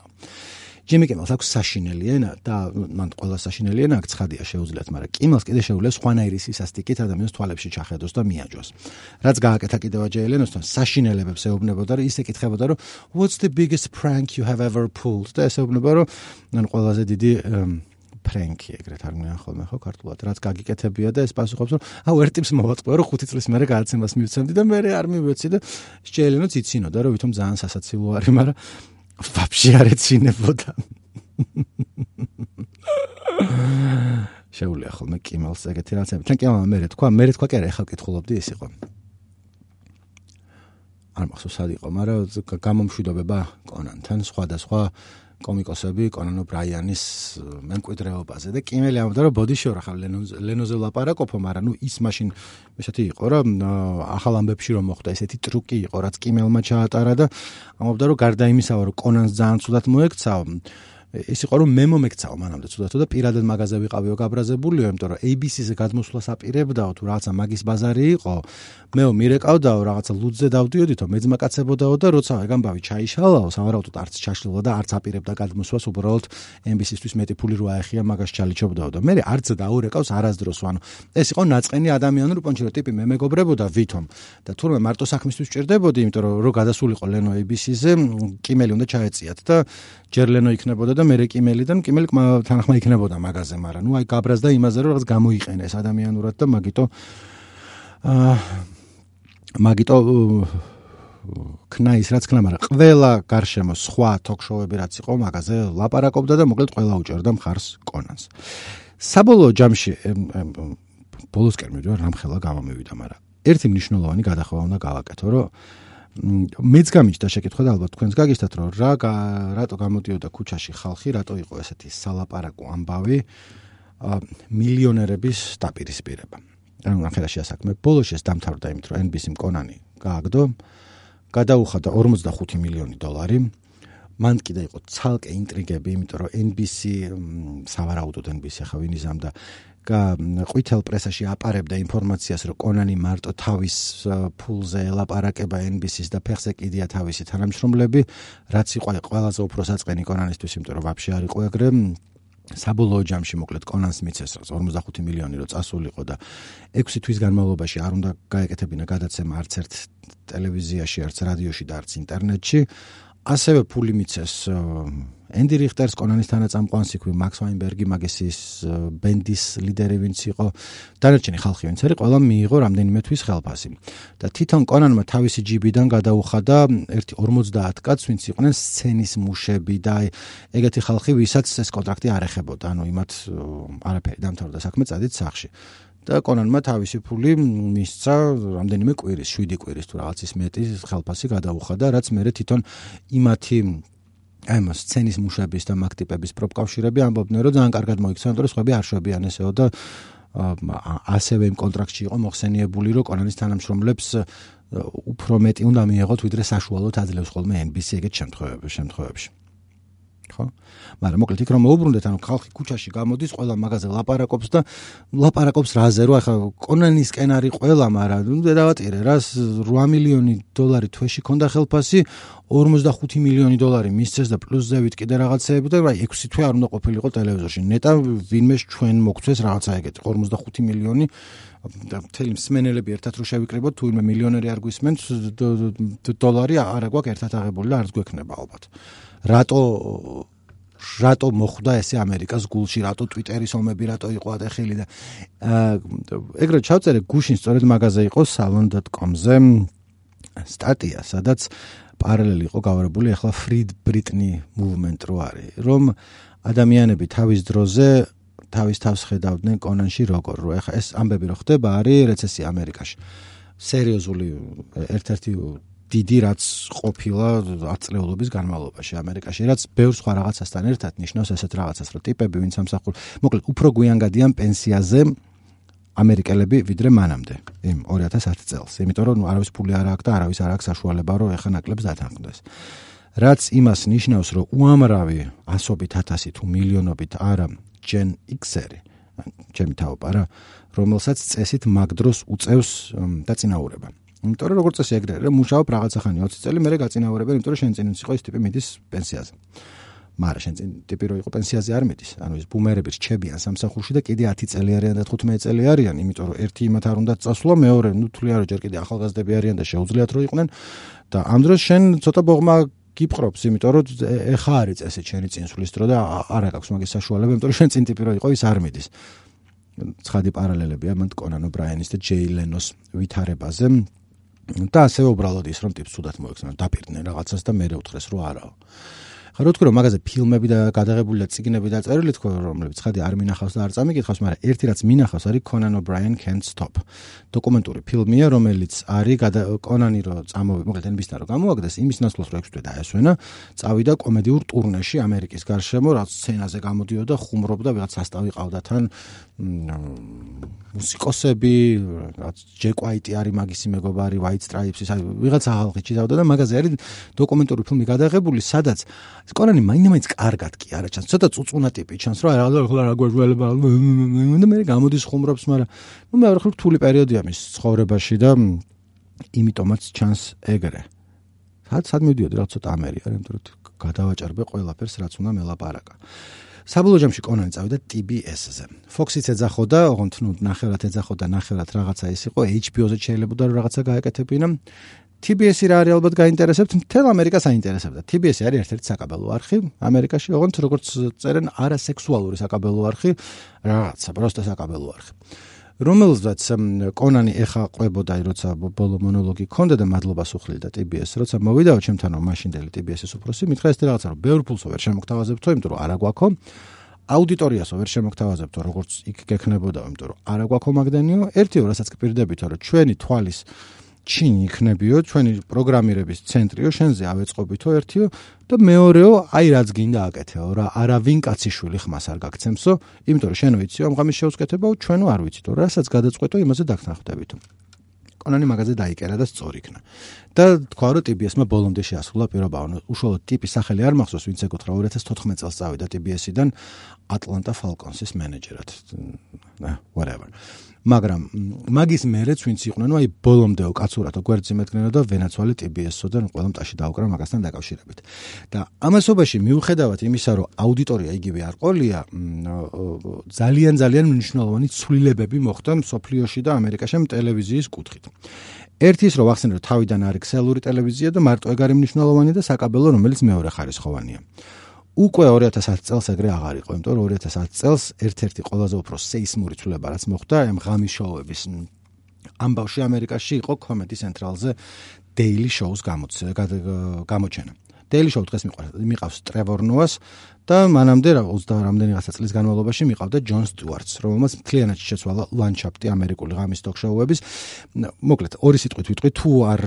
ჯიმი კიმელს აქვს საშინელი ენა და მან ყველა საშინელი ენა აქვს ხადია შეუძლიათ, მაგრამ კიმელს კიდე შეუძლია სხვანაირი სისასტიკით ადამიანს თვალებში ჩახედოს და მიაჯოს. რაც გააკეთა კიდევ აჯეელენოსთან საშინელებებს ეუბნებოდა, რომ ის ეკითხებოდა, რომ what's the biggest prank you have ever pulled? და ეს ეუბნება, რომ ან ყველაზე დიდი ფრენკი ეგრეთ არ მიან ხოლმე ხო ქართულად? რაც გაგიკეთებია და ეს პასუხობს რომ აუ ერთ ტიპს მოვაწყო რომ ხუთი წლის მერე გადაცემას მივცემდი და მე არ მივეცი და შეელენო ციცინო და რომ ვითომ ძალიან სასაცილო არის მაგრამ ვაფშე არ ეცინებოდა შეუძლია ხოლმე კიმელს ეგეთი რაღაცები თან კიმელა მე თქვა მე თქვა კი არა ეხლა კითხულობდი ეს იყო. არ მახსოვს სად იყო მაგრამ გამომშვიდობება კონანთან სხვადასხვა კომიკოსები კონანო ბრაიანის მემკვიდრეობაზე და კიმელი ამბობდა რომ ბოდიში რა ხარ ლენოზე ლაპარაკობო მაგრამ ნუ ის მაშინ ესეთი იყო რომ ახალ ამბებში რომ მოხდა ესეთი ტრუკი იყო რაც კიმელმა ჩაატარა და ამბობდა რომ გარდა იმისა რომ კონანს ძალიან ცუდად მოექცა ეს იყო რომ მე მომექცაო მანამდე თუდათო და პირადად მაღაზია ვიყავიო გაბრაზებულიო იმიტომ რომ ABC-ზე გადმოსვლას აპირებდაო თუ რაღაცა მაგის ბაზარი იყო. მეო მირეკავდაო რაღაცა ლუდზე დავდიოდითო მეძმაკაცებოდაო და როცა ეგ ამბავი ჩაიშალაო სავარაუდოდ არც ჩაშლილა და არც აპირებდა გადმოსვლას უბრალოდ MBC-ისთვის მეტი ფული რო აეხია მაგას ჩალიჩობდაო და მე არც დაურეკავს არასდროს ანუ ეს იყო ნაწყენი ადამიანური პონჩირო ტიპი. მე მეგობრებოდა ვითომ და თურმე მარტო საქმისთვის ჭირდებოდი იმიტომ რომ რო გადასულიყო ლენო ABC-ზე კიმელი უნდა ჩაეწიათ და ჯერ ლენო იქნებოდა და მე კიმელიდან კიმელ თანხმა იქნებოდა მაგაზე, მაგრამ ნუ აი გაბრაზდა იმაზე, რომ რაღაც გამოიყენეს ადამიანურად და მაგიტო აა მაგიტო ქნა ის რაც ქნა, მაგრამ ყველა გარშემო სხვა ток-შოუები რაც იყო, მაგაზე ლაპარაკობდა და მოკლედ ყველა უჭერდა მხარს კონანს. საბოლოო ჯამში ბოლოს კერმი რა რამხელა გამომივიდა, მაგრამ ერთი მნიშვნელოვანი გადახვევა უნდა გავაკეთო, რომ მეც გამიჩნდა შეკითხვა და ალბათ თქვენს გაგიშთათ რომ რა რატო გამოდიოდა ქუჩაში ხალხი, რატო იყო ესეთი სალაპარაკო ამბავი მილიონერების დაპირისპირება. ანუ ნახერაში ასაქმე ბოლოს ეს დამთავრდა იმით რომ NBC-მ კონანი გააგდო, გადაუხადა 45 მილიონი დოლარი. მან კიდე იყო ცალკე ინტრიგები, იმიტომ რომ NBC სავარაუდოდ NBC ხა ვინ იზამდა ყვითელ პრესაში აპარებდა ინფორმაციას, რომ კონანი მარტო თავის ფულზე ელაპარაკება NBC-ს და ფეხზე კიდია თავისი თანამშრომლები, რაც იყო ყველაზე უფრო საწყენი კონანისთვის, იმიტომ რომ ვაფშე არ იყო ეგრე საბოლოო ჯამში მოკლედ კონანს მიცეს რა 45 მილიონი რო წასულიყო და 6 თვის განმავლობაში არ უნდა გაეკეთებინა გადაცემა არც ერთ ტელევიზიაში, არც რადიოში და არც ინტერნეტში. ასევე ფული მიცეს ენდი რიხტერს კონანის თანაწამყვანს იქვე მაქს ვაინბერგი მაგესის ბენდის ლიდერი ვინც იყო. დანარჩენი ხალხი ვინც არის ყველა მიიღო რამდენიმე თვის ხელფასი. და თვითონ კონანმა თავისი ჯიბიდან გადაუხადა ერთი 50 კაცს ვინც იყვნენ სცენის მუშები და ეგეთი ხალხი ვისაც ეს კონტრაქტი არ ეხებოდა. ანუ იმათ არაფერი დამთავრდა საქმე წადით სახში და კონანმა თავისი ფული მისცა რამდენიმე კვირის 7 კვირის თუ რაღაცის მეტი ხელფასი გადაუხადა რაც მე თვითონ იმათი აი მას სცენის მუშების და მაქტიპების პროპკავშირები ამბობდნენ რომ ძალიან კარგად მოიქცა, მაგრამ სხვები არ შვებიან ესეო და ასევე იმ კონტრაქტში იყო მოხსენიებული რომ კონანის თანამშრომლებს უფრო მეტი უნდა მიიღოთ ვიდრე საშუალოდ აძლევს ხოლმე NBC ეგეთ შემთხვევებში შემთხვევებში ხო? მაგრამ მოკლედ იქ რომ მოუბრუნდეთ, ანუ ხალხი ქუჩაში გამოდის, ყველა მაღაზია ლაპარაკობს და ლაპარაკობს რაზე, რომ ახლა კონანის სკენარი ყველა, მაგრამ ნუ დავატირე, რას 8 მილიონი დოლარი თვეში ქონდა ხელფასი, 45 მილიონი დოლარი მისცეს და პლუს ზევით კიდე რაღაცეები და აი 6 თვე არ უნდა ყოფილიყო ტელევიზორში. ნეტა ვინმე ჩვენ მოგცეს რაღაცა ეგეთი 45 მილიონი და მთელი მსმენელები ერთად რო შევიკრიბოთ, თუ იმე მილიონერი არ გვისმენთ დოლარი არ აგვაქვს ერთად აღებული და არც გვექნება ალბათ. რატო რატო მოხვდა ესე ამერიკას გულში, რატო ტვიტერის ომები, რატო იყო ატეხილი და ეგრეთ ჩავწერე გუშინ სწორედ მაღაზია იყო salon.com-ზე სტატია, სადაც პარალელი იყო გავარებული ახლა Freed Britney movement რო არის, რომ ადამიანები თავის დროზე თავის თავს ხედავდნენ კონანში როგორ რო ახლა ეს ამბები რო ხდება არის რეცესია ამერიკაში. სერიოზული ერთ-ერთი დიდი რაც ყოფილა აწლეულობის განმავლობაში ამერიკაში, რაც ბევრ სხვა რაღაცასთან ერთად ნიშნავს ესეთ რაღაცას, რომ ტიპები ვინც ამსახურ, მოკლედ უფრო გვიან გადიან პენსიაზე ამერიკელები ვიდრე მანამდე, იმ 2010 წელს, იმიტომ რომ არავის ფული არ აქვს და არავის არ აქვს საშუალება, რომ ეხა ნაკლებს დათანხმდეს. რაც იმას ნიშნავს, რომ უამრავი ასობით ათასი თუ მილიონობით არა Gen X-ერი, ჩემი თავობა რა, რომელსაც წესით მაგდროს უწევს დაწინაურება. იმიტომ რომ როგორც წესი ეგრე რა მუშაობ რაღაცა ხანი 20 წელი მე გაწინაურებენ იმიტომ რომ შენ წინ იყო ის ტიპი მიდის პენსიაზე. მაგრამ შენ წინ ტიპი რო იყო პენსიაზე არ მიდის. ანუ ის ბუმერები რჩებიან სამსახურში და კიდე 10 წელი არიან და 15 წელი არიან იმიტომ რომ ერთი იმათ არ უნდა წასვლა მეორე ნუ თვლია რომ ჯერ კიდე ახალგაზრდები არიან და შეუძლიათ რომ იყვნენ. და ამ დროს შენ ცოტა ბოღმა გიპყრობს იმიტომ რომ ეხა არის წესი ჩენი წინსვლის დრო და არ აქვს მაგის საშუალება იმიტომ რომ შენ წინ ტიპი რო იყო ის არ მიდის. ცხადი პარალელებია მან კონან ობრაენის და ჯეი ლენოს ვითარებაზე და ასევე უბრალოდ ის რომ ტიპს თუდად მოექცნენ დაპირდნენ რაღაცას და მე მეუთხრეს რომ არაო რო თქვი რომ მაგაზე ფილმები და გადაღებული და ციგნები დაწერილი თქო რომლებიც ხადი არ მინახავს და არ წამიკითხავს მაგრამ ერთი რაც მინახავს არის Conan O'Brien Can't Stop. დოკუმენტური ფილმია რომელიც არის კონანი რო წამოვი მოკლედ NBC-თან რო გამოაგდეს იმის ნაცვლად რო 6 თვე დაესვენა წავიდა კომედიურ ტურნეში ამერიკის გარშემო რაც სცენაზე გამოდიოდა ხუმრობდა ვიღაც სასტავი ყავდა თან მუსიკოსები, რაც ჯეკ ვაიტი არის მაგისი მეგობარი, White Stripes-ის, აი ვიღაცა ხალხი ჩიზავდა და მაგაზე არის დოკუმენტური ფილმი გადაღებული, სადაც კონანი მაინც კარგად კი არა ჩანს, ცოტა წუწუნა ტიპი ჩანს, რა ახლა რა გვეჟველება და მე გამოდის ხუმრობს, მაგრამ ნუ მე ვარ რთული პერიოდია მის ცხოვრებაში და იმიტომაც ჩანს ეგრე. სად სად მივდიოდი რა ცოტა ამერია, იმიტომ რომ გადავაჭარბე ყველაფერს, რაც უნდა მელაპარაკა. საბოლოო ჯამში კონანი წავიდა TBS-ზე. Fox-იც ეძახოდა, ოღონდ ნუ ნახევრად ეძახოდა, ნახევრად რაღაცა ის იყო, HBO-ზე შეიძლება რომ რაღაცა გაეკეთებინა. TBS-ი რა არის ალბათ გაინტერესებთ, მთელ ამერიკას აინტერესებდა. TBS-ი არის ერთ-ერთი საკაბელო არხი ამერიკაში, ოღონდ როგორც წერენ არასექსუალური საკაბელო არხი, რაღაცა, პროსტა საკაბელო არხი. რომელზეც კონანი ეხა ყვებოდა, როცა ბოლო მონოლოგი ქონდა და მადლობას უხლიდა TBS, როცა მოვიდაო ჩემთანო მაშინდელი TBS-ის უფროსი, მითხრა ეს რაღაცა რომ ბევრ ფულსო ვერ შემოგთავაზებთო, იმიტომ რომ არა გვაქო. აუდიტორიასო ვერ შემოგთავაზებთო, როგორც იქ გექნებოდა, იმიტომ რომ არა გვაქო მაგდენიო. ერთიო, რასაც გპირდებითო, რომ ჩვენი თვალის ჩინი იქნებიო ჩვენი პროგრამირების ცენტრიო შენზე ავეწყობითო ერთიო და მეორეო აი რაც გინდა აკეთეო რა არავინ კაციშვილი ხმას არ გაგცემსო იმიტომ რომ შენ ვიციო ამ ღამის შეუსკეთებაო ჩვენო არ ვიცითო რასაც გადაწყვეტო იმაზე დაგთანხმდებითო კონანი მაგაზე დაიკერა და სწორი იქნა. და თქვა რომ TBS-მა ბოლომდე შეასრულა პირობა, ანუ უშუალოდ ტიპის სახელი არ მახსოვს, ვინც ეკუთვნა 2014 წელს წავიდა TBS-იდან Atlanta Falcons-ის მენეჯერად. Whatever. მაგრამ მაგის მერეც ვინც იყვნენ, აი ბოლომდეო კაცურათო გვერდზე მეტგნენო და ვენაცვალი TBS-ო და ყველა მტაში დაუკრა მაგასთან დაკავშირებით. და ამასობაში მიუხედავად იმისა, რომ აუდიტორია იგივე არ ყოლია, ძალიან ძალიან მნიშვნელოვანი ცვლილებები მოხდა სოფლიოში და ამერიკაში ტელევიზიის კუთხით. ერთის რო ვახსენე რომ თავიდან არის ქსელური ტელევიზია და მარტო ეგ არის მნიშვნელოვანი და საკაბელო რომელიც მეორე ხარისხოვანია. უკვე 2010 წელს ეგრე აღარ იყო, იმიტომ რომ 2010 წელს ერთ-ერთი ყველაზე უფრო სეისმური ცვლილება რაც მოხდა ამ ღამის შოუების ამბავში ამერიკაში იყო Comedy Central-ზე Daily Show-ს გამოჩენა. Daily Show დღეს მიყავს Trevor Noah-ს და მანამდე 20 რამდენი რაღაცა წლის განმავლობაში მიყავდა Jon Stewart-ს, რომელმაც მთლიანად შეცვალა ლანდშაფტი ამერიკული ღამის talk-show-ების. მოკლედ, ორი სიტყვით ვიტყვი, თუ არ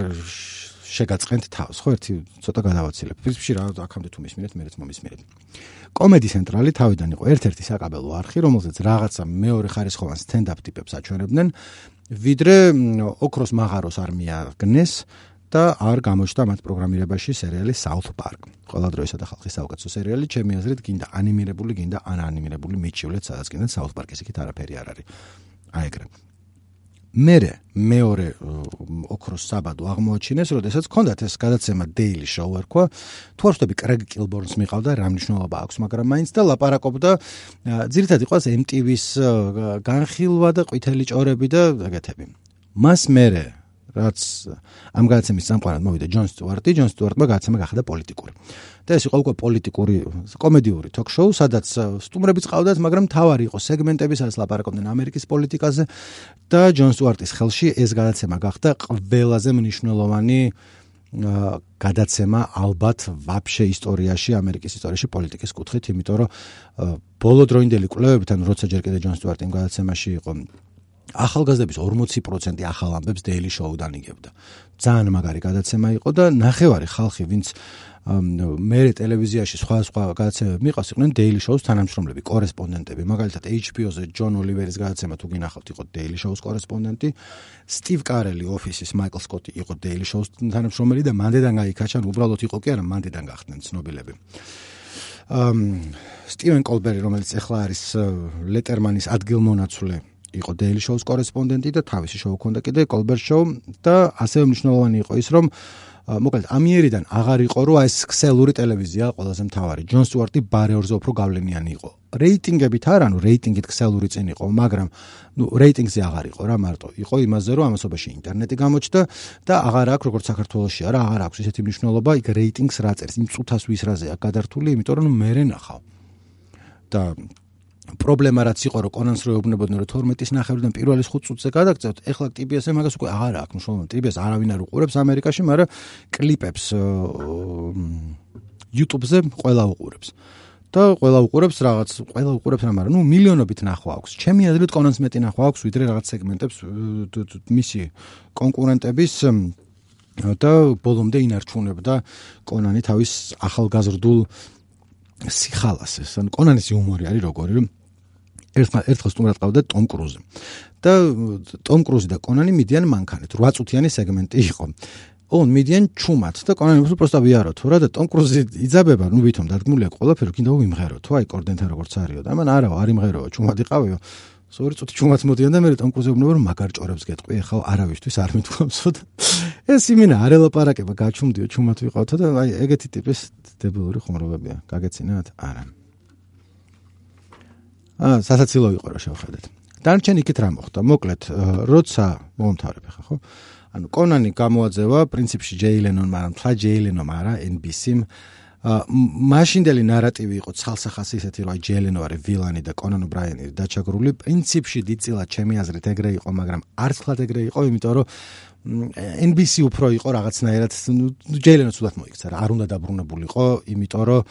შეგაწყენთ თავს, ხო, ერთი ცოტა გადავაცილებ. პრინციპში რა აქამდე თუ მისმინეთ, მეც მომისმინეთ. კომედი ცენტრალი თავიდან იყო ერთ-ერთი საკაბელო არხი, რომელზეც რაღაცა მეორე ხარისხოვან სტენდაპ ტიპებს აჩვენებდნენ, ვიდრე ოქროს მაღაროს არმია გნეს და არ გამოჩნდა მათ პროგრამირებაში სერიალი South Park. ყველა დროისა და ხალხის საუკეთესო სერიალი, ჩემი აზრით, გინდა ანიმირებული, გინდა ანანიმირებული მიჩივლეთ, სადაც გინდა South Park-ის იქით არაფერი არ არის. აი ეგრე. მერე მეორე ოქროს საბადო აღმოაჩინეს, როდესაც ჰქონდათ ეს გადაცემა Daily Show ერქვა. თუ არ ვთქვი, კრეგ კილბორნს მიყავდა, რა მნიშვნელობა აქვს, მაგრამ მაინც და ლაპარაკობდა ძირითადად იყო MTV-ს განხილვა და ყვითელი ჭორები და ეგეთები. მას მერე რაც ამ გადაცემის სამყაროდ მოვიდა ჯონ სტუარტი, ჯონ სტუარტმა გადაცემა გახადა პოლიტიკური. და ეს იყო უკვე პოლიტიკური კომედიური ток-შოუ, სადაც სტუმრები წავდათ, მაგრამ თავარი იყო სეგმენტები, სადაც ლაპარაკობდნენ ამერიკის პოლიტიკაზე და ჯონ სტუარტის ხელში ეს გადაცემა გახდა ყველაზე მნიშვნელოვანი გადაცემა ალბათ ვაფშე ისტორიაში, ამერიკის ისტორიაში პოლიტიკის კუთხით, იმიტომ რომ ბოლო დროინდელი კვლევებთან, როცა ჯერ კიდე ჯონ სტუარტი იმ გადაცემაში იყო ახალგაზრდების 40% ახალ ამბებს Daily Show-დან იგებდა. ძალიან მაგარი გადაცემა იყო და ნახევარი ხალხი, ვინც მერე ტელევიზიაში სხვა სხვა გადაცემები მიყავს, იყვნენ Daily Show-ს თანამშრომლები, კორესპონდენტები. მაგალითად HBO-ზე John Oliver-ის გადაცემა თუ გინახავთ, იყო Daily Show-ს კორესპონდენტი. Steve Carell-ი Office-ის Michael Scott-ი იყო Daily Show-ს თანამშრომელი და მანდედან გაიქაჩან, უბრალოდ იყო კი არა, მანდედან გახდნენ ცნობილები. Steven Colbert-ი, რომელიც ახლა არის Letterman-ის ადგილმონაცვლე იყო Daily Show-ს კორესპონდენტი და თავისი შოუ ქონდა კიდე Colbert Show და ასევე მნიშვნელოვანი იყო ის რომ მოკლედ ამიერიდან აღარ იყო რომ ეს ქსელური ტელევიზია ყველაზე მთავარი. ჯონ სტუარტი ბარეორზე უფრო გავლენიანი იყო. რეიტინგებით არა ნუ რეიტინგით ქსელური წინ იყო მაგრამ ნუ რეიტინგზე აღარ იყო რა მარტო. იყო იმაზე რომ ამასობაში ინტერნეტი გამოჩნდა და აღარ აქვს როგორც საქართველოსში არა აღარ აქვს ისეთი მნიშვნელობა იქ რეიტინგს რა წერს იმ წუთას ვის რაზეა გადართული იმიტომ რომ მე რენახავ და პრობლემა რაც იყო რომ კონანს რო ეუბნებოდნენ რომ 12-ის ნახევრიდან პირველის 5 წუთზე გადაგწევთ ეხლა TBS-ე მაგას უკვე აღარ აქვს მნიშვნელობა TBS არავინ არ უყურებს ამერიკაში მაგრამ კლიპებს YouTube-ზე ყველა უყურებს. და ყველა უყურებს რაღაც ყველა უყურებს რა მაგრამ ნუ მილიონობით ნახვა აქვს. ჩემი აზრით კონანს მეტი ნახვა აქვს ვიდრე რაღაც სეგმენტებს მისი კონკურენტების და ბოლომდე ინარჩუნებდა კონანი თავის ახალგაზრდულ სიხალასეს. ან კონანის იუმორი არის როგორი, რომ ერთხელ ერთხელ სტუმრად ყავდა ტომ კრუზი. და ტომ კრუზი და კონანი მიდიან მანქანით. 8 წუთიანი სეგმენტი იყო. ონ მიდიან ჩუმად და კონანი უფრო პროსტა ვიარო თუ რა და ტომ კრუზი იძაბება, ნუ ვითომ დადგმულია ყველაფერი, კიდევ ვიმღერო თუ აი კორდენთან როგორც არისო და მან არაო, არ იმღეროა, ჩუმად იყავიო. სორი წუთი ჩუმად მოდიან და მე ტომ კრუზი უბნება რომ მაგარ ჭორებს გეტყვი, ეხლა არავისთვის არ მithქვამსო და ეს იმინა არ ელაპარაკება, გაჩუმდიო, ჩუმად ვიყავთო და აი ეგეთი ტიპის დებილური ხუმრობებია. გაგეცინათ? არა. სასაცილო იყო რა შევხედეთ. დანარჩენ იქით რა მოხდა? მოკლედ, როცა მომთავრებ ხა, ხო? ანუ კონანი გამოაძევა პრინციპში ჯეილენონ, მაგრამ თლა ჯეილენომ არა, NBC-მ მაშინდელი ნარატივი იყო ცალსახასი ისეთი რომ ჯელენო არის ვილანი და კონან ბრაიანი დაჩაგრული პრინციპში დიწილად ჩემი აზრით ეგრე იყო მაგრამ არც ხლად ეგრე იყო იმიტომ რომ NBC უფრო იყო რაღაცნაირად ჯეილენოს უდათ მოიქცა რა არ უნდა დაბრუნებულიყო იმიტომ რომ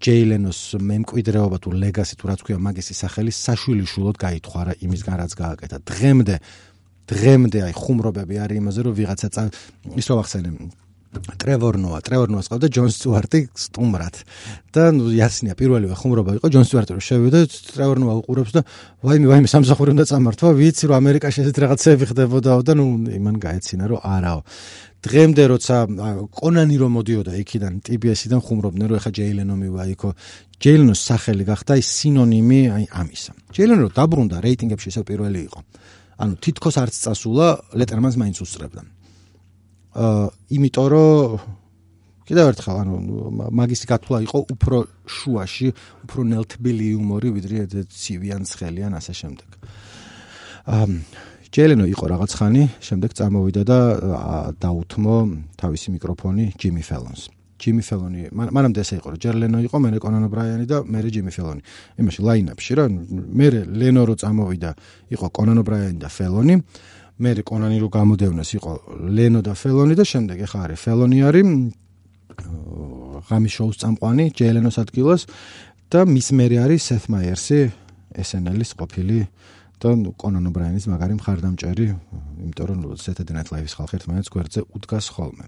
ჯეილენოს მემკვიდრეობა თუ ლეგასი თუ რაც ქვია მაგის სახელი საშვილიშვილოდ გაითხვარა იმისგან რაც გააკეთა. დღემდე დღემდე აი ხუმრობები არის იმაზე რომ ვიღაცა ის რო ახსენე ტრევორ ნოა, ტრევორ ნოას ყავდა ჯონ სტუარტი სტუმრად. და ნუ იასნია პირველივე ხუმრობა იყო ჯონ სტუარტი რომ შევიდა ტრევორ ნოა უყურებს და ვაიმე ვაიმე სამსახური უნდა წამართვა, ვიცი რომ ამერიკაში ესეთ რაღაცები ხდებოდაო და ნუ იმან გაეცინა რომ არაო. დღემდე როცა კონანი რომ მოდიოდა იქიდან TBS-იდან ხუმრობდნენ რომ ეხა ჯეილენო მივა იქო ჯეილენოს სახელი გახდა ის სინონიმი აი ამისა. ჯეილენო დაბრუნდა რეიტინგებში ისე პირველი იყო. ანუ თითქოს არც წასულა ლეტერმანს მაინც უსწრებდა. აა იმიტომ რომ კიდევ ერთხელ ანუ მაგისი გათვლა იყო უფრო შუაში, უფრო ნელთბილი იუმორი ვიდრე ცივიან ცხელიან ასე შემდეგ. აა ჯელენო იყო რაღაც ხანი, შემდეგ წამოვიდა და დაუთმო თავისი მიკროფონი ჯიმი ფელონს. ჯიმი ფელონი, მანამდე ესე იყო, რომ ჯერლენო იყო, მე კონან ბრაიანი და მე ჯიმი ფელონი. იმაში ლაინაპში რა, მე ლენო რო წამოვიდა, იყო კონან ბრაიანი და ფელონი. მე კონანი რო გამოდევნეს იყო ლენო და ფელონი და შემდეგ ეხა არის ფელონი არის ღამის შოუს წამყვანი ჯელენოს ადგილას და მის მერე არის სეთ მაიერსი SNL-ის ყოფილი და კონან ბრაიანის მაგარი მხარდამჭერი იმიტომ რომ Saturday Night Live-ის ხალხი ერთმანეთს გვერდზე უდგას ხოლმე.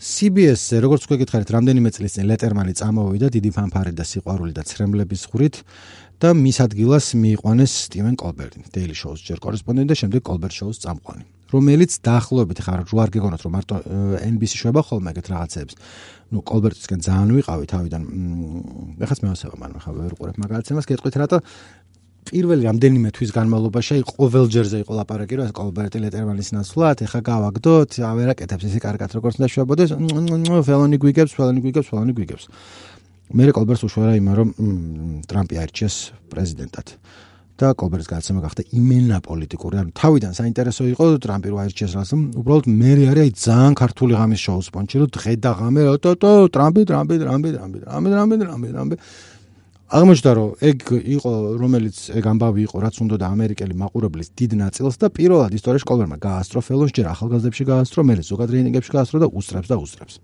CBS-ზე როგორც თქვი გითხარით რამდენიმე წლის წინ ლეტერმანი წამოვიდა დიდი ფანფარი და სიყვარული და ცრემლების ხვრით და მის ადგილას მიიყვანეს სტივენ კოლბერტი Daily Show-ს ჯერ კორესპონდენტი და შემდეგ Colbert Show-ს წამყვანი. რომელიც დაახლოებით ხარ რო არ გეგონოთ რომ მარტო NBC შვება ხოლმე ეგეთ რაღაცებს. ну კოლბერტისგან ძალიან ვიყავი თავიდან ეხაც მე ასევა მაგრამ ხა ვერ უყურებ მაგალითად გეტყვით რატო პირველი რამდენიმე თვის განმავლობაში ყოველ ჯერზე იყო ლაპარაკი რომ კოლბერტი ლეტერმანის ნაცვლად ეხა გავაგდოთ ავერაკეთებს ესე კარგად როგორც უნდა შვებოდეს. ფელონი გვიგებს ფელონი გვიგებს ფელონი გვიგებს მერე კოლბერტს უშველა იმა რომ ტრამპი აირჩიეს პრეზიდენტად. და კოლბერტის გაცემა გახდა იმენა პოლიტიკური. ანუ თავიდან საინტერესო იყო ტრამპი რო აირჩიეს რას, უბრალოდ მე არის აი ძალიან ქართული ღამის შოუს პონჩი, რომ დღე და ღამე ტოტო ტრამპი, ტრამპი, ტრამპი, ტრამპი, ტრამპი, ტრამპი, ტრამპი, ტრამპი. აღმოჩნდა რომ ეგ იყო რომელიც ეგ ამბავი იყო რაც უნდა და ამერიკელი მაყურებლის დიდ ნაწილს და პირველად ისტორიაში კოლბერმა გაასწრო ფელონს ჯერ ახალგაზრდებში გაასწრო, მერე ზოგად რეიტინგებში გაასწრო და უსწრებს და უსწრებს.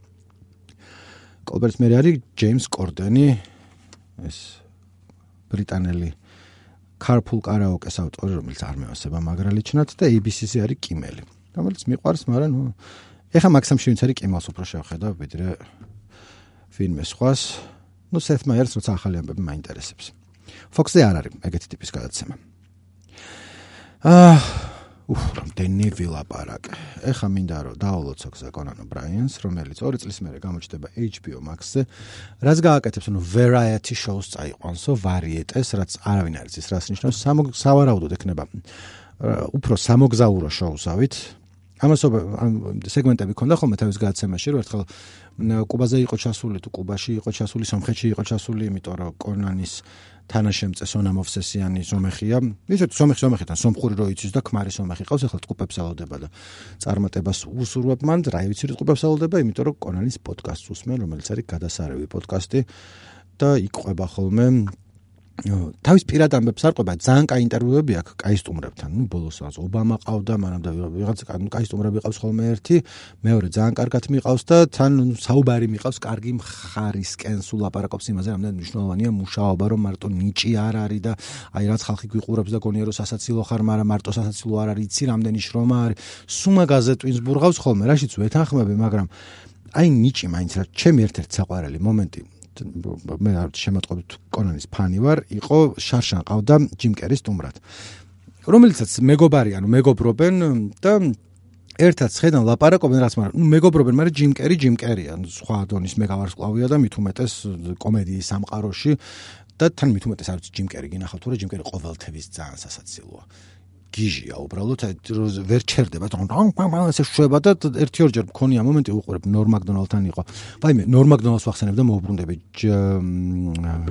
კოლბერტს მე არის ჯეიმს კორდენი ეს ბრიტანელი carpool karaoke-ს ავტორი რომელიც არ მეოსება მაგრალი ჩნათ და ABC-ზე არის კიმელი. რომელიც მიყვარს მაგრამ ნუ ეხა მაქსიმში ვინც არის კიმელს უფრო შევხედა ვიდრე ფილმის სხვას. ну სეთ მაიერს როცა ახალი ამბები მაინტერესებს. ფოქსზე არ არის ეგეთი ტიპის გადაცემა. აა უფ რამდენი ვილაპარაკე ეხა მინდა რომ დაავლოცო გზაკონანო ბრაიანს რომელიც ორი წლის მერე გამოჩნდება HBO Max-ზე. რაც გააკეთებს ანუ variety shows წაიყვანსო varietes რაც არავინ არ იცის რას ნიშნავს სამოგზაუროდ ექნება უფრო სამოგზაურო შოუსავით. ამას სეგმენტები ქონდა ხოლმე თავის გადაცემაში რომ ერთხელ კუბაზე იყო ჩასული თუ კუბაში იყო ჩასული სომხეთში იყო ჩასული იმიტომ რომ კონანის თანაშემწე სონამოვსესიანი სომეხია. ისეთ სომეხი სომეხიდან სომხური რო იცის და ქმარი სომეხი ყავს ახლა ტყუპებს ელოდება და წარმატებას უსურვებ მან რა ვიცი ტყუპებს ელოდება? იმიტომ რომ კონანის პოდკასტს უსმენ რომელიც არის გადასარევი პოდკასტი და იყვება ხოლმე თავის პირად ამბებს არ ყვება ძალიან კაი ინტერვიუები აქვს კაი სტუმრებთან. ნუ ბოლოს რაღაც ობამა ყავდა მანამ და ვიღაც კაი სტუმრები ყავს ხოლმე ერთი მეორე ძალიან კარგად მიყავს და თან საუბარი მიყავს კარგი მხარისკენ სულ აპარაკობს იმაზე რამდენად მნიშვნელოვანია მუშაობა რომ მარტო ნიჭი არ არის და აი რაც ხალხი გვიყურებს და გონია რომ სასაცილო ხარ მაგრამ მარტო სასაცილო არ არის იცი რამდენი შრომა არის. სუმაგაზე ტვინს ბურღავს ხოლმე რაშიც ვეთანხმები მაგრამ აი ნიჭი მაინც რა ჩემი ერთ-ერთი საყვარელი მომენტი მე არ შემოწყობთ კონანის ფანი ვარ, იყო შარშან ყავდა ჯიმ კერის სტუმრად. რომელიცაც მეგობარი, ანუ მეგობრობენ და ერთად ხედან ლაპარაკობენ რაც მაგრამ მეგობრობენ, მაგრამ ჯიმ კერი ჯიმ კერია, სხვა დონის მეგავარსკვლავია და მით უმეტეს კომედიის სამყაროში და თან მით უმეტეს არც ჯიმ კერი გინახავთ, თორე ჯიმ კერი ყოველთვის ძალიან სასაცილოა. გიჟია უბრალოდ აი ვერ ჩერდება. ესე შვება და ერთი ორჯერ მქონია მომენტი უყურებ. ნორ მაკდონალდთან იყო. ვაიმე ნორ მაკდონალდს ვახსენებ და მოვბრუნდები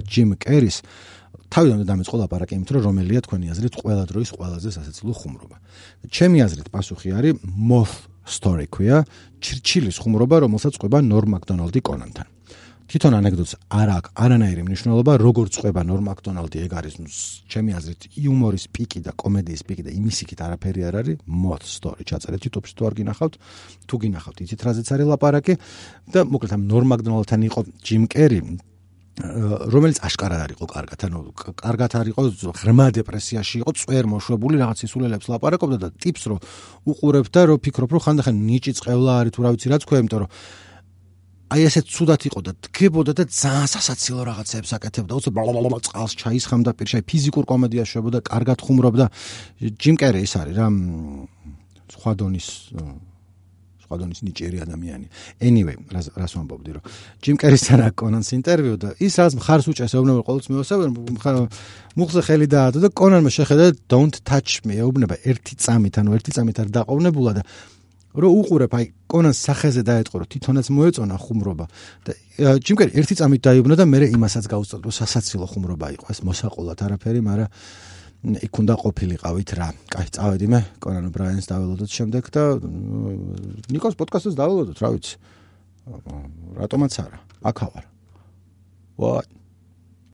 ჯიმ კერის თავიდან დამეწყო ლაპარაკი იმიტომ რომ რომელია თქვენი აზრით ყველა დროის ყველაზე სასაცილო ხუმრობა. ჩემი აზრით პასუხი არის moth story ქვია ჩირჩილის ხუმრობა რომელსაც ყვება ნორ მაკდონალდი კონანთან. თვითონ ანეკდოტს არ აქვს არანაირი მნიშვნელობა, როგორც წובה ნორ მაკდონალდი ეგ არის ჩემი აზრით იუმორის პიკი და კომედიის პიკი და იმის იქით არაფერი არ არის, მოთ სტორი ჩაწერეთ YouTube-ში თუ არ გინახავთ, თუ გინახავთ, იცით რაზეც არის ლაპარაკი. და მოკლედ ამ ნორ მაკდონალდთან იყო ჯიმ კერი რომელიც აშკარად არ იყო კარგად, ანუ კარგად არ იყო, ღრმა დეპრესიაში იყო, წვერ მოშვებული, რაღაც ისულელებს ლაპარაკობდა და ტიპს რო უყურებ და რო ფიქრობ, რომ ხანდახან ნიჭი წყევლა არის თუ რა ვიცი რა თქვა, იმიტომ რომ აი ესე ცუდად იყო და დგებოდა და ძალიან სასაცილო რაღაცებს აკეთებდა. უცებ ბლაბლაბლა წყალს ჩაისხამდა პირშე ფიზიკურ კომედიას შვებოდა, კარგად ხუმრობდა. ჯიმ კერი ის არის რა სხვა დონის სხვა დონის ნიჭიერი ადამიანი. Anyway, რას რას ვამბობდი რომ ჯიმ კერისთან აქ კონანს ინტერვიუ და ის რაც მხარს უჭერს ეუბნება ყოველთვის მეოსებენ მუხზე ხელი დაადო და კონანმა შეხედა don't touch me ეუბნება ერთი წამით, ანუ ერთი წამით არ დაყოვნებულა და რო უყურებ აი კონანს სახეზე დაეთყო რომ თვითონაც მოეწონა ხუმრობა და ჯიმ კერი ერთი წამით დაიუბნა და მე იმასაც გაუწოდ რომ სასაცილო ხუმრობა იყო ეს მოსაყოლად არაფერი მაგრამ იქ უნდა ყოფილიყავით რა. კაი, წავედი მე კონან ბრაიანს დაველოდოთ შემდეგ და ნიკოს პოდკასტს დაველოდოთ, რა ვიცი. რატომაც არა. აქ ავარ. What?